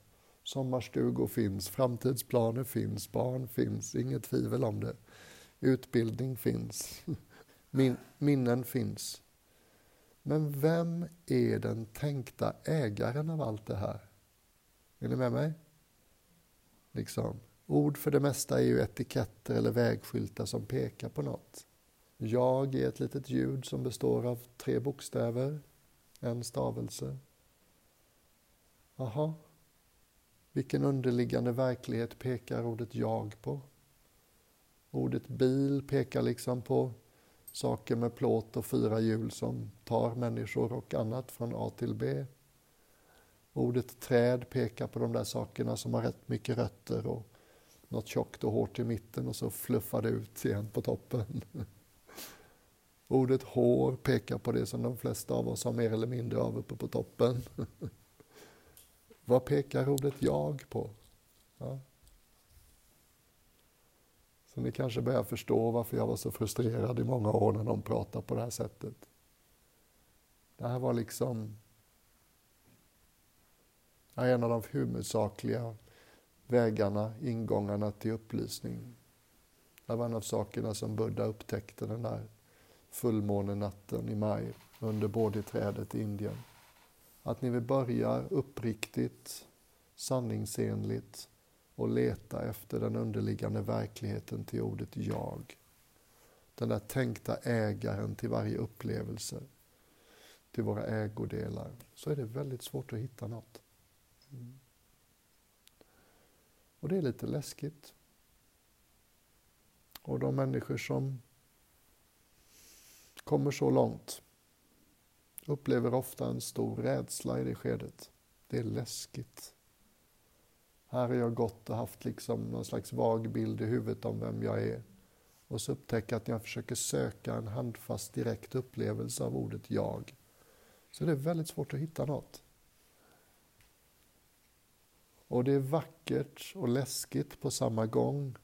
Sommarstugor finns, framtidsplaner finns, barn finns, inget tvivel om det. Utbildning finns, Min, minnen finns. Men vem är den tänkta ägaren av allt det här? Är ni med mig? Liksom. Ord för det mesta är ju etiketter eller vägskyltar som pekar på något. Jag är ett litet ljud som består av tre bokstäver, en stavelse. Aha. Vilken underliggande verklighet pekar ordet jag på? Ordet bil pekar liksom på saker med plåt och fyra hjul som tar människor och annat från A till B. Ordet träd pekar på de där sakerna som har rätt mycket rötter och något tjockt och hårt i mitten och så fluffar det ut igen på toppen. Ordet hår pekar på det som de flesta av oss har mer eller mindre av uppe på toppen. Vad pekar ordet jag på? Ja. Så ni kanske börjar förstå varför jag var så frustrerad i många år när de pratade på det här sättet. Det här var liksom en av de huvudsakliga vägarna, ingångarna till upplysning. Det var en av sakerna som Buddha upptäckte den där fullmånenatten i maj under Bodhiträdet i Indien. Att ni vill börja uppriktigt, sanningsenligt och leta efter den underliggande verkligheten till ordet jag. Den där tänkta ägaren till varje upplevelse, till våra ägodelar, så är det väldigt svårt att hitta något. Mm. Och det är lite läskigt. Och de människor som kommer så långt upplever ofta en stor rädsla i det skedet. Det är läskigt. Här har jag gått och haft liksom någon slags vag bild i huvudet om vem jag är. Och så upptäcker jag att när jag försöker söka en handfast direkt upplevelse av ordet jag, så det är väldigt svårt att hitta något. Och det är vackert och läskigt på samma gång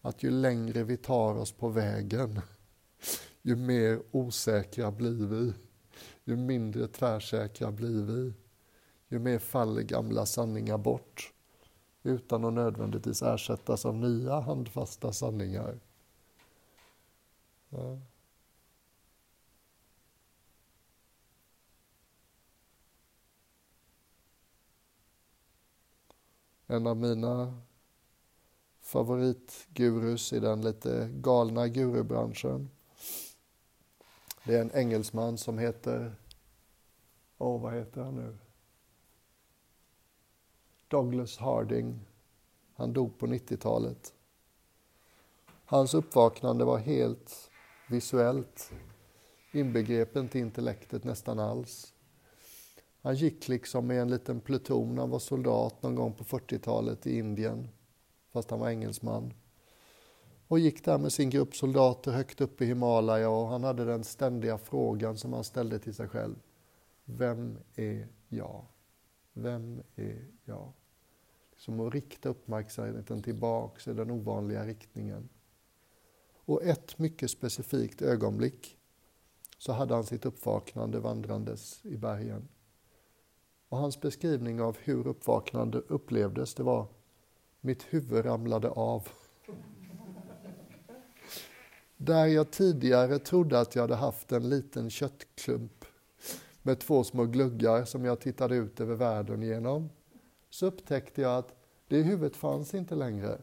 att ju längre vi tar oss på vägen, ju mer osäkra blir vi. Ju mindre tvärsäkra blir vi. Ju mer faller gamla sanningar bort utan att nödvändigtvis ersättas av nya handfasta sanningar. Ja. En av mina favoritgurus i den lite galna gurubranschen. Det är en engelsman som heter, åh oh, vad heter han nu? Douglas Harding. Han dog på 90-talet. Hans uppvaknande var helt visuellt, inbegrep inte intellektet nästan alls. Han gick liksom med en liten pluton, han var soldat någon gång på 40-talet i Indien, fast han var engelsman. Och gick där med sin grupp soldater högt upp i Himalaya och han hade den ständiga frågan som han ställde till sig själv. Vem är jag? Vem är jag? Som att rikta uppmärksamheten tillbaks i den ovanliga riktningen. Och ett mycket specifikt ögonblick så hade han sitt uppvaknande vandrandes i bergen. Och hans beskrivning av hur uppvaknande upplevdes, det var mitt huvud ramlade av. Där jag tidigare trodde att jag hade haft en liten köttklump med två små gluggar som jag tittade ut över världen genom, så upptäckte jag att det huvudet fanns inte längre.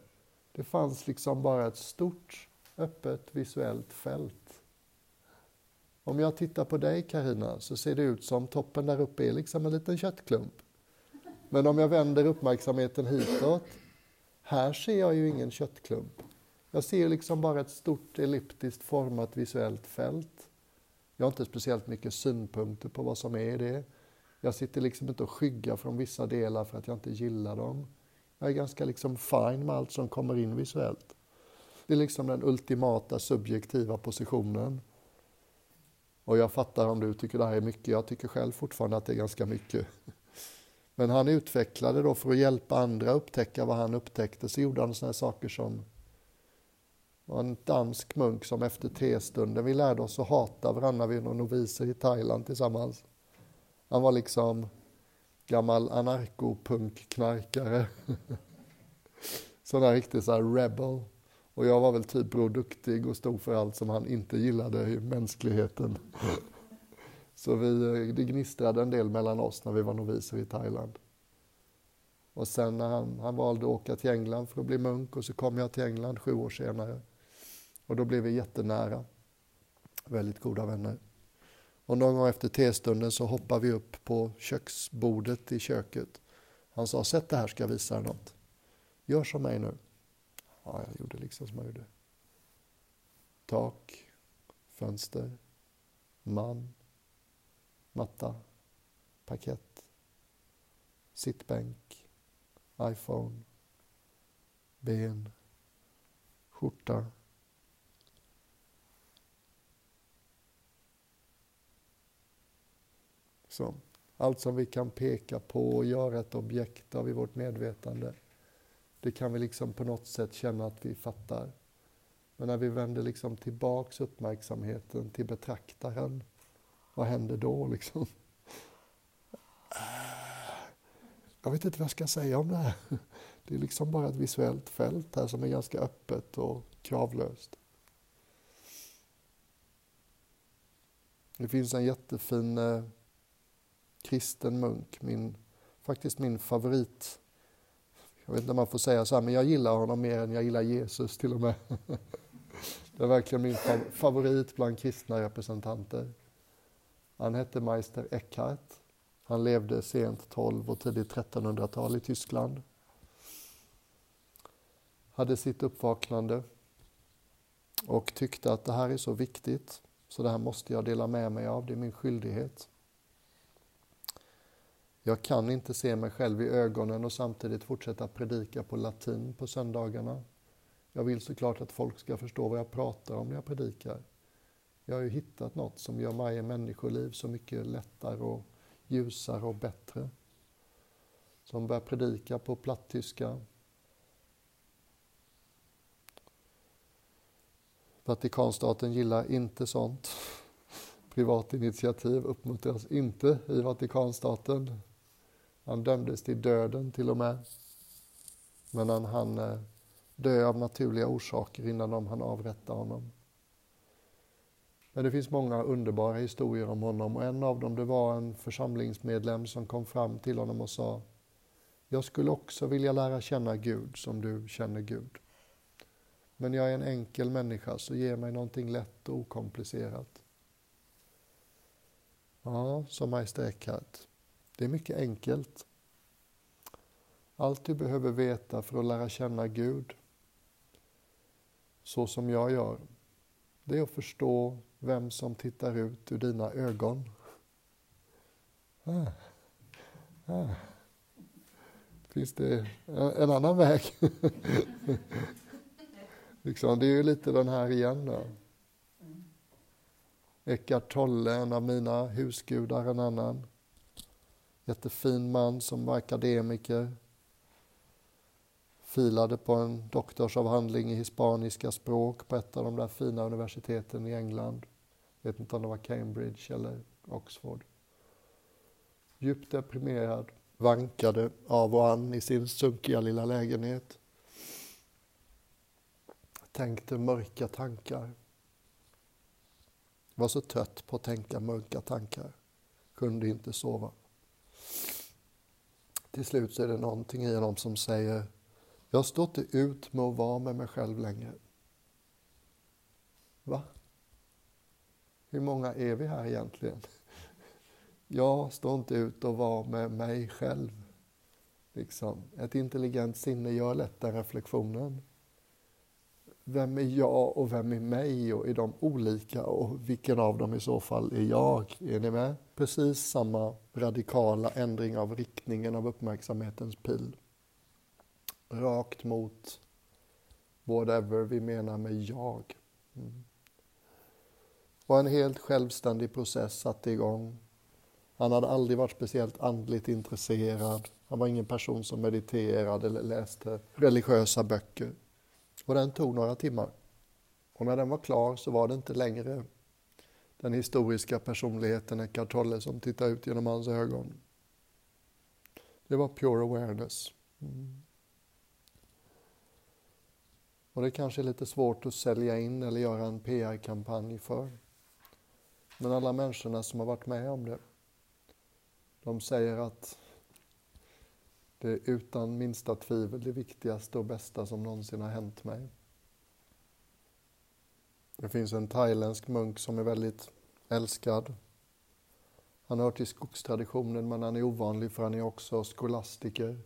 Det fanns liksom bara ett stort öppet visuellt fält. Om jag tittar på dig Karina så ser det ut som toppen där uppe är liksom en liten köttklump. Men om jag vänder uppmärksamheten hitåt, här ser jag ju ingen köttklump. Jag ser liksom bara ett stort elliptiskt format visuellt fält. Jag har inte speciellt mycket synpunkter på vad som är det. Jag sitter liksom inte och skyggar från vissa delar för att jag inte gillar dem. Jag är ganska liksom fine med allt som kommer in visuellt. Det är liksom den ultimata subjektiva positionen. Och jag fattar om du tycker det här är mycket. Jag tycker själv fortfarande att det är ganska mycket. Men han utvecklade då för att hjälpa andra upptäcka vad han upptäckte så gjorde han sådana saker som var en dansk munk som efter testunden, vi lärde oss att hata varandra, vi var noviser i Thailand tillsammans. Han var liksom gammal anarkopunkknarkare. Sån där riktig så här rebel. Och jag var väl typ Bror Duktig och stod för allt som han inte gillade i mänskligheten. Så vi, eh, det gnistrade en del mellan oss när vi var noviser i Thailand. Och sen när han, han valde att åka till England för att bli munk och så kom jag till England sju år senare. Och då blev vi jättenära. Väldigt goda vänner. Och någon gång efter testunden så hoppade vi upp på köksbordet i köket. Han sa, sätt det här ska jag visa dig något. Gör som mig nu. Ja, jag gjorde liksom som jag gjorde. Tak, fönster, man, matta, parkett, sittbänk, iPhone, ben, skjorta, Så, allt som vi kan peka på och göra ett objekt av i vårt medvetande, det kan vi liksom på något sätt känna att vi fattar. Men när vi vänder liksom tillbaks uppmärksamheten till betraktaren, vad händer då liksom? Jag vet inte vad jag ska säga om det här. Det är liksom bara ett visuellt fält här som är ganska öppet och kravlöst. Det finns en jättefin eh, kristen munk, min, faktiskt min favorit. Jag vet inte om man får säga så här, men jag gillar honom mer än jag gillar Jesus till och med. Det är verkligen min favorit bland kristna representanter. Han hette Meister Eckhart. Han levde sent 12 och tidigt 1300-tal i Tyskland. Hade sitt uppvaknande och tyckte att det här är så viktigt så det här måste jag dela med mig av, det är min skyldighet. Jag kan inte se mig själv i ögonen och samtidigt fortsätta predika på latin på söndagarna. Jag vill såklart att folk ska förstå vad jag pratar om när jag predikar. Jag har ju hittat något som gör varje människoliv så mycket lättare och ljusare och bättre. Som börjar predika på plattyska. Vatikanstaten gillar inte sånt. Privat initiativ uppmuntras inte i Vatikanstaten. Han dömdes till döden till och med. Men han eh, hann dö av naturliga orsaker innan de hann avrätta honom. Men det finns många underbara historier om honom och en av dem det var en församlingsmedlem som kom fram till honom och sa Jag skulle också vilja lära känna Gud som du känner Gud. Men jag är en enkel människa så ge mig någonting lätt och okomplicerat. Ja, sa Meister Eckhart. Det är mycket enkelt. Allt du behöver veta för att lära känna Gud, så som jag gör, det är att förstå vem som tittar ut ur dina ögon. Ah. Ah. Finns det en annan väg? liksom, det är ju lite den här igen då. Eckart Tolle, en av mina husgudar, en annan. Jättefin man som var akademiker. Filade på en doktorsavhandling i hispaniska språk på ett av de där fina universiteten i England. Jag vet inte om det var Cambridge eller Oxford. Djupt deprimerad, vankade av och an i sin sunkiga lilla lägenhet. Tänkte mörka tankar. Var så trött på att tänka mörka tankar. Kunde inte sova. Till slut så är det någonting i honom som säger jag står inte ut med att vara med mig själv längre. Va? Hur många är vi här egentligen? Jag står inte ut och vara med mig själv. Liksom. Ett intelligent sinne gör lätt den reflektionen. Vem är jag och vem är mig och är de olika och vilken av dem i så fall är jag? Är ni med? Precis samma radikala ändring av riktningen av uppmärksamhetens pil. Rakt mot whatever vi menar med jag. Mm. Och en helt självständig process satte igång. Han hade aldrig varit speciellt andligt intresserad. Han var ingen person som mediterade eller läste religiösa böcker. Och den tog några timmar. Och när den var klar så var det inte längre den historiska personligheten Eckart Tolle som tittade ut genom hans ögon. Det var pure awareness. Mm. Och det kanske är lite svårt att sälja in eller göra en PR-kampanj för. Men alla människorna som har varit med om det, de säger att det är utan minsta tvivel det viktigaste och bästa som någonsin har hänt mig. Det finns en thailändsk munk som är väldigt älskad. Han hör till skogstraditionen men han är ovanlig för han är också skolastiker.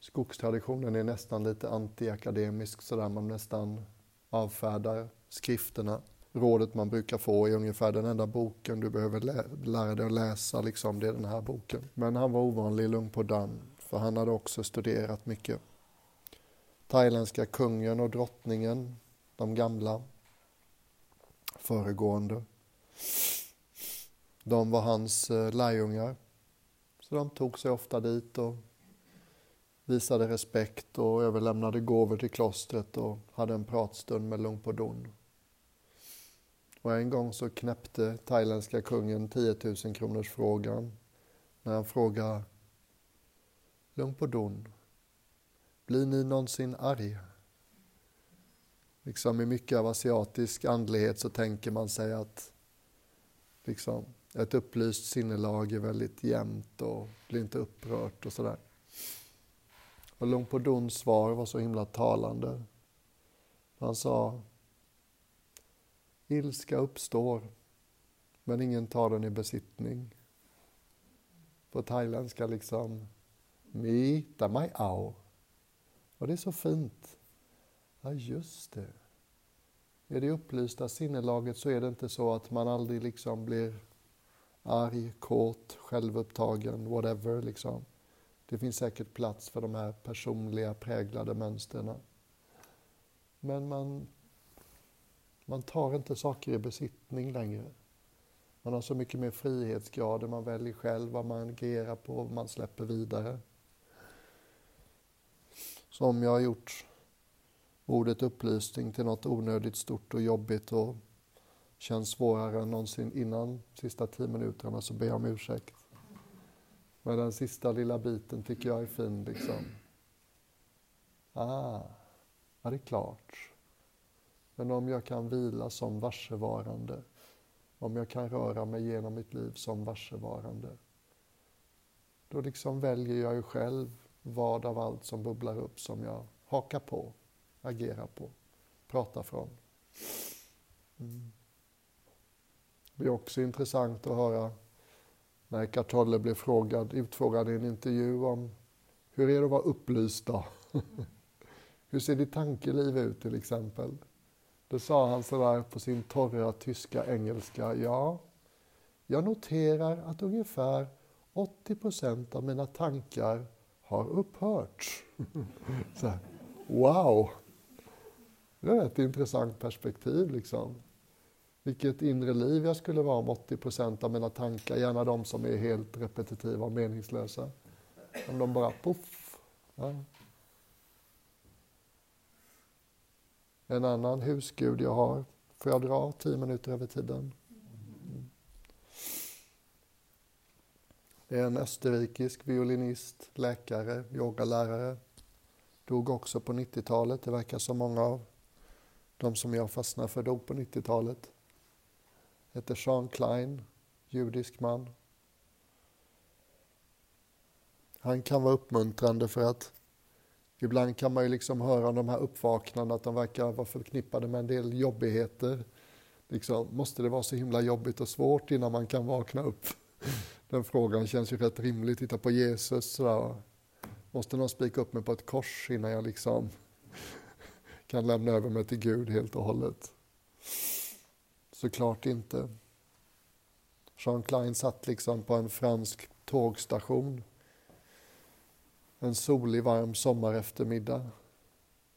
Skogstraditionen är nästan lite antiakademisk sådär man nästan avfärdar skrifterna. Rådet man brukar få är ungefär den enda boken du behöver lä lära dig att läsa, liksom, det är den här boken. Men han var ovanlig i på Dan, för han hade också studerat mycket. Thailändska kungen och drottningen, de gamla, föregående. De var hans eh, lärjungar. Så de tog sig ofta dit och visade respekt och överlämnade gåvor till klostret och hade en pratstund med Lung Podun. Och en gång så knäppte thailändska kungen 10 000 kronors frågan när han frågade Lugn på don. blir ni någonsin arg? Liksom i mycket av asiatisk andlighet så tänker man sig att liksom, ett upplyst sinnelag är väldigt jämnt och blir inte upprört och sådär. Och Lung Poduns svar var så himla talande. Han sa Ilska uppstår, men ingen tar den i besittning. På thailändska liksom Mi tamai au. Och det är så fint. Ja, just det. I det upplysta sinnelaget så är det inte så att man aldrig liksom blir arg, kåt, självupptagen, whatever. Liksom. Det finns säkert plats för de här personliga präglade mönstren. Men man, man tar inte saker i besittning längre. Man har så mycket mer frihetsgrader, man väljer själv vad man agerar på, vad man släpper vidare. Så om jag har gjort ordet upplysning till något onödigt stort och jobbigt och känns svårare än någonsin innan sista tio minuterna så ber jag om ursäkt. Men den sista lilla biten tycker jag är fin liksom. Ah, ja det är klart. Men om jag kan vila som varsevarande, om jag kan röra mig genom mitt liv som varsevarande, då liksom väljer jag ju själv vad av allt som bubblar upp som jag hakar på, agerar på, pratar från. Mm. Det är också intressant att höra när Eckart Tolle blev frågad, utfrågad i en intervju om hur är det att vara upplyst då? hur ser ditt tankeliv ut till exempel? Då sa han sådär på sin torra tyska engelska, ja, jag noterar att ungefär 80 procent av mina tankar har upphört. Så här, wow! Det är ett intressant perspektiv liksom. Vilket inre liv jag skulle vara om 80 procent av mina tankar, gärna de som är helt repetitiva och meningslösa. Om de bara poff. Ja. En annan husgud jag har, får jag dra tio minuter över tiden? Det är en österrikisk violinist, läkare, yogalärare. Dog också på 90-talet. Det verkar som många av de som jag fastnade för dog på 90-talet. Hette Sean Klein, judisk man. Han kan vara uppmuntrande för att Ibland kan man ju liksom höra om de här uppvaknandena att de verkar vara förknippade med en del jobbigheter. Liksom, måste det vara så himla jobbigt och svårt innan man kan vakna upp? Den frågan känns ju rätt rimlig. Titta på Jesus. Sådär. Måste någon spika upp mig på ett kors innan jag liksom kan lämna över mig till Gud helt och hållet? Såklart inte. Jean Klein satt liksom på en fransk tågstation en solig varm sommareftermiddag.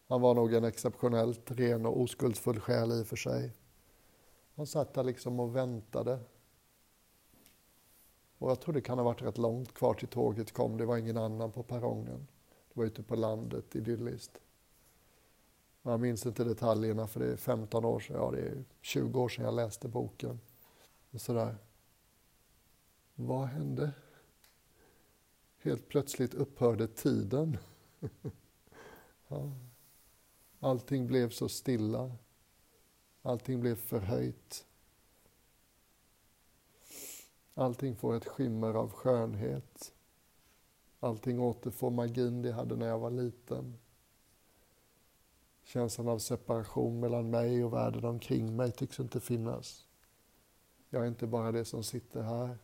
Han var nog en exceptionellt ren och oskuldsfull själ i och för sig. Han satt där liksom och väntade. Och jag tror det kan ha varit rätt långt kvar till tåget kom. Det var ingen annan på perrongen. Det var ute på landet, idylliskt. Jag minns inte detaljerna för det är 15 år sedan, ja det är 20 år sedan jag läste boken. Och sådär. Vad hände? Helt plötsligt upphörde tiden. ja. Allting blev så stilla. Allting blev förhöjt. Allting får ett skimmer av skönhet. Allting återfår magin det hade när jag var liten. Känslan av separation mellan mig och världen omkring mig tycks inte finnas. Jag är inte bara det som sitter här.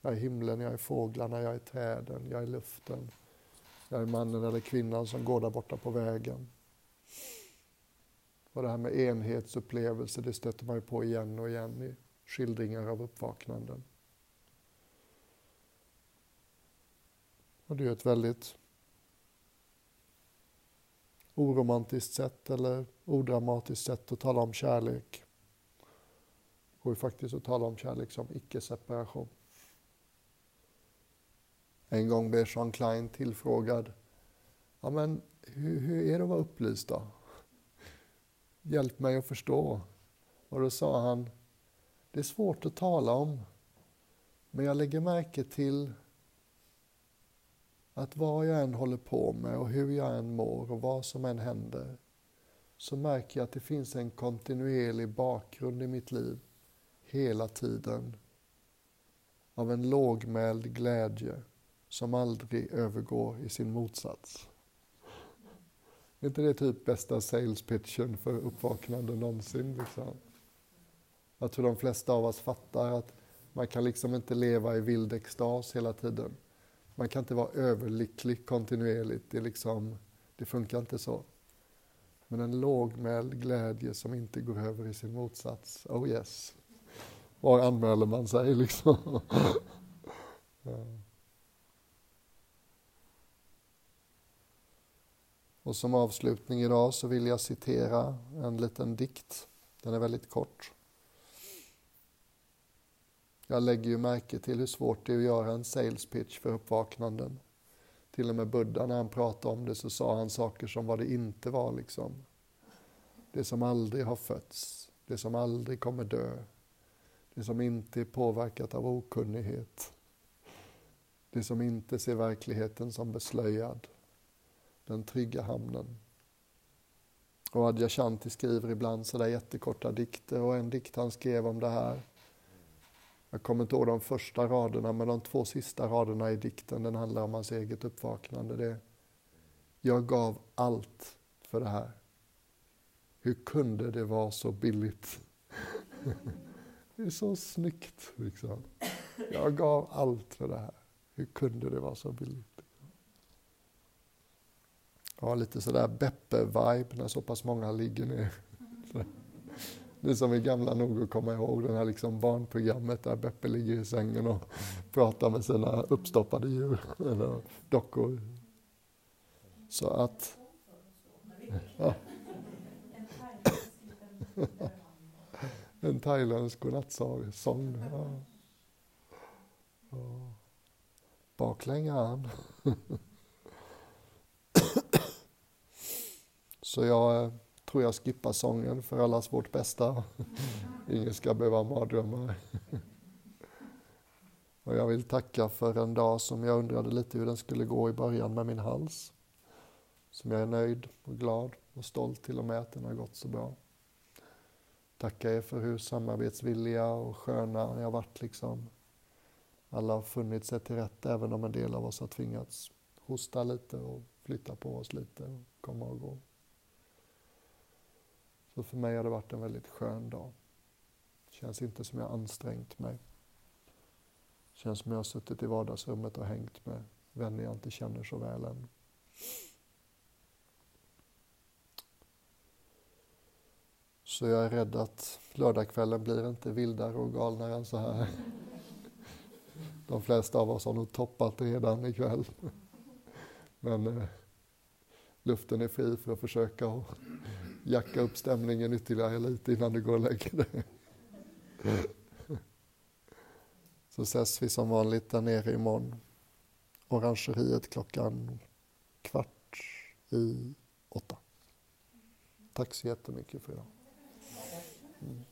Jag är himlen, jag är fåglarna, jag är träden, jag är luften. Jag är mannen eller kvinnan som går där borta på vägen. Och det här med enhetsupplevelse, det stöter man ju på igen och igen i skildringar av uppvaknanden. Och det är ett väldigt oromantiskt sätt eller odramatiskt sätt att tala om kärlek. Det går ju faktiskt att tala om kärlek som icke-separation. En gång blev Jean Klein tillfrågad. Ja, men hur, hur är det att vara upplyst då? Hjälp mig att förstå. Och då sa han, det är svårt att tala om, men jag lägger märke till att vad jag än håller på med och hur jag än mår och vad som än händer, så märker jag att det finns en kontinuerlig bakgrund i mitt liv hela tiden av en lågmäld glädje som aldrig övergår i sin motsats. Är inte det typ bästa sales pitchen för uppvaknande någonsin? Liksom? Jag tror de flesta av oss fattar att man kan liksom inte leva i vild extas hela tiden. Man kan inte vara överlycklig kontinuerligt. Det, liksom, det funkar inte så. Men en lågmäld glädje som inte går över i sin motsats. Oh yes. Var anmäler man sig liksom? ja. Och som avslutning idag så vill jag citera en liten dikt. Den är väldigt kort. Jag lägger ju märke till hur svårt det är att göra en sales pitch för uppvaknanden. Till och med Buddha när han pratade om det så sa han saker som vad det inte var liksom. Det som aldrig har fötts, det som aldrig kommer dö, det som inte är påverkat av okunnighet, det som inte ser verkligheten som beslöjad, den trygga hamnen. Och Adyashanti skriver ibland sådär jättekorta dikter och en dikt han skrev om det här. Jag kommer inte ihåg de första raderna men de två sista raderna i dikten den handlar om hans eget uppvaknande. Det är jag gav allt för det här. Hur kunde det vara så billigt? Det är så snyggt. Liksom. Jag gav allt för det här. Hur kunde det vara så billigt? Ja, lite sådär Beppe-vibe när så pass många ligger ner. Mm. Ni som är gamla nog att komma ihåg, det här liksom barnprogrammet där Beppe ligger i sängen och pratar med sina uppstoppade djur, eller dockor. Så att... Ja. En thailändsk godnattsång. Ja. Ja. Baklängan. Så jag eh, tror jag skippar sången för allas vårt bästa. Ingen ska behöva ha mardrömmar. Och jag vill tacka för en dag som jag undrade lite hur den skulle gå i början med min hals. Som jag är nöjd och glad och stolt till och med att den har gått så bra. Tacka er för hur samarbetsvilliga och sköna ni har varit liksom. Alla har funnit sig till rätt även om en del av oss har tvingats hosta lite och flytta på oss lite och komma och gå. Så för mig har det varit en väldigt skön dag. Känns inte som jag ansträngt mig. Känns som jag har suttit i vardagsrummet och hängt med vänner jag inte känner så väl än. Så jag är rädd att lördagskvällen blir inte vildare och galnare än så här. De flesta av oss har nog toppat redan ikväll. Men eh, luften är fri för att försöka jacka upp stämningen ytterligare lite innan du går och lägger dig. Så ses vi som vanligt där nere imorgon. Orangeriet klockan kvart i åtta. Tack så jättemycket för idag. Mm.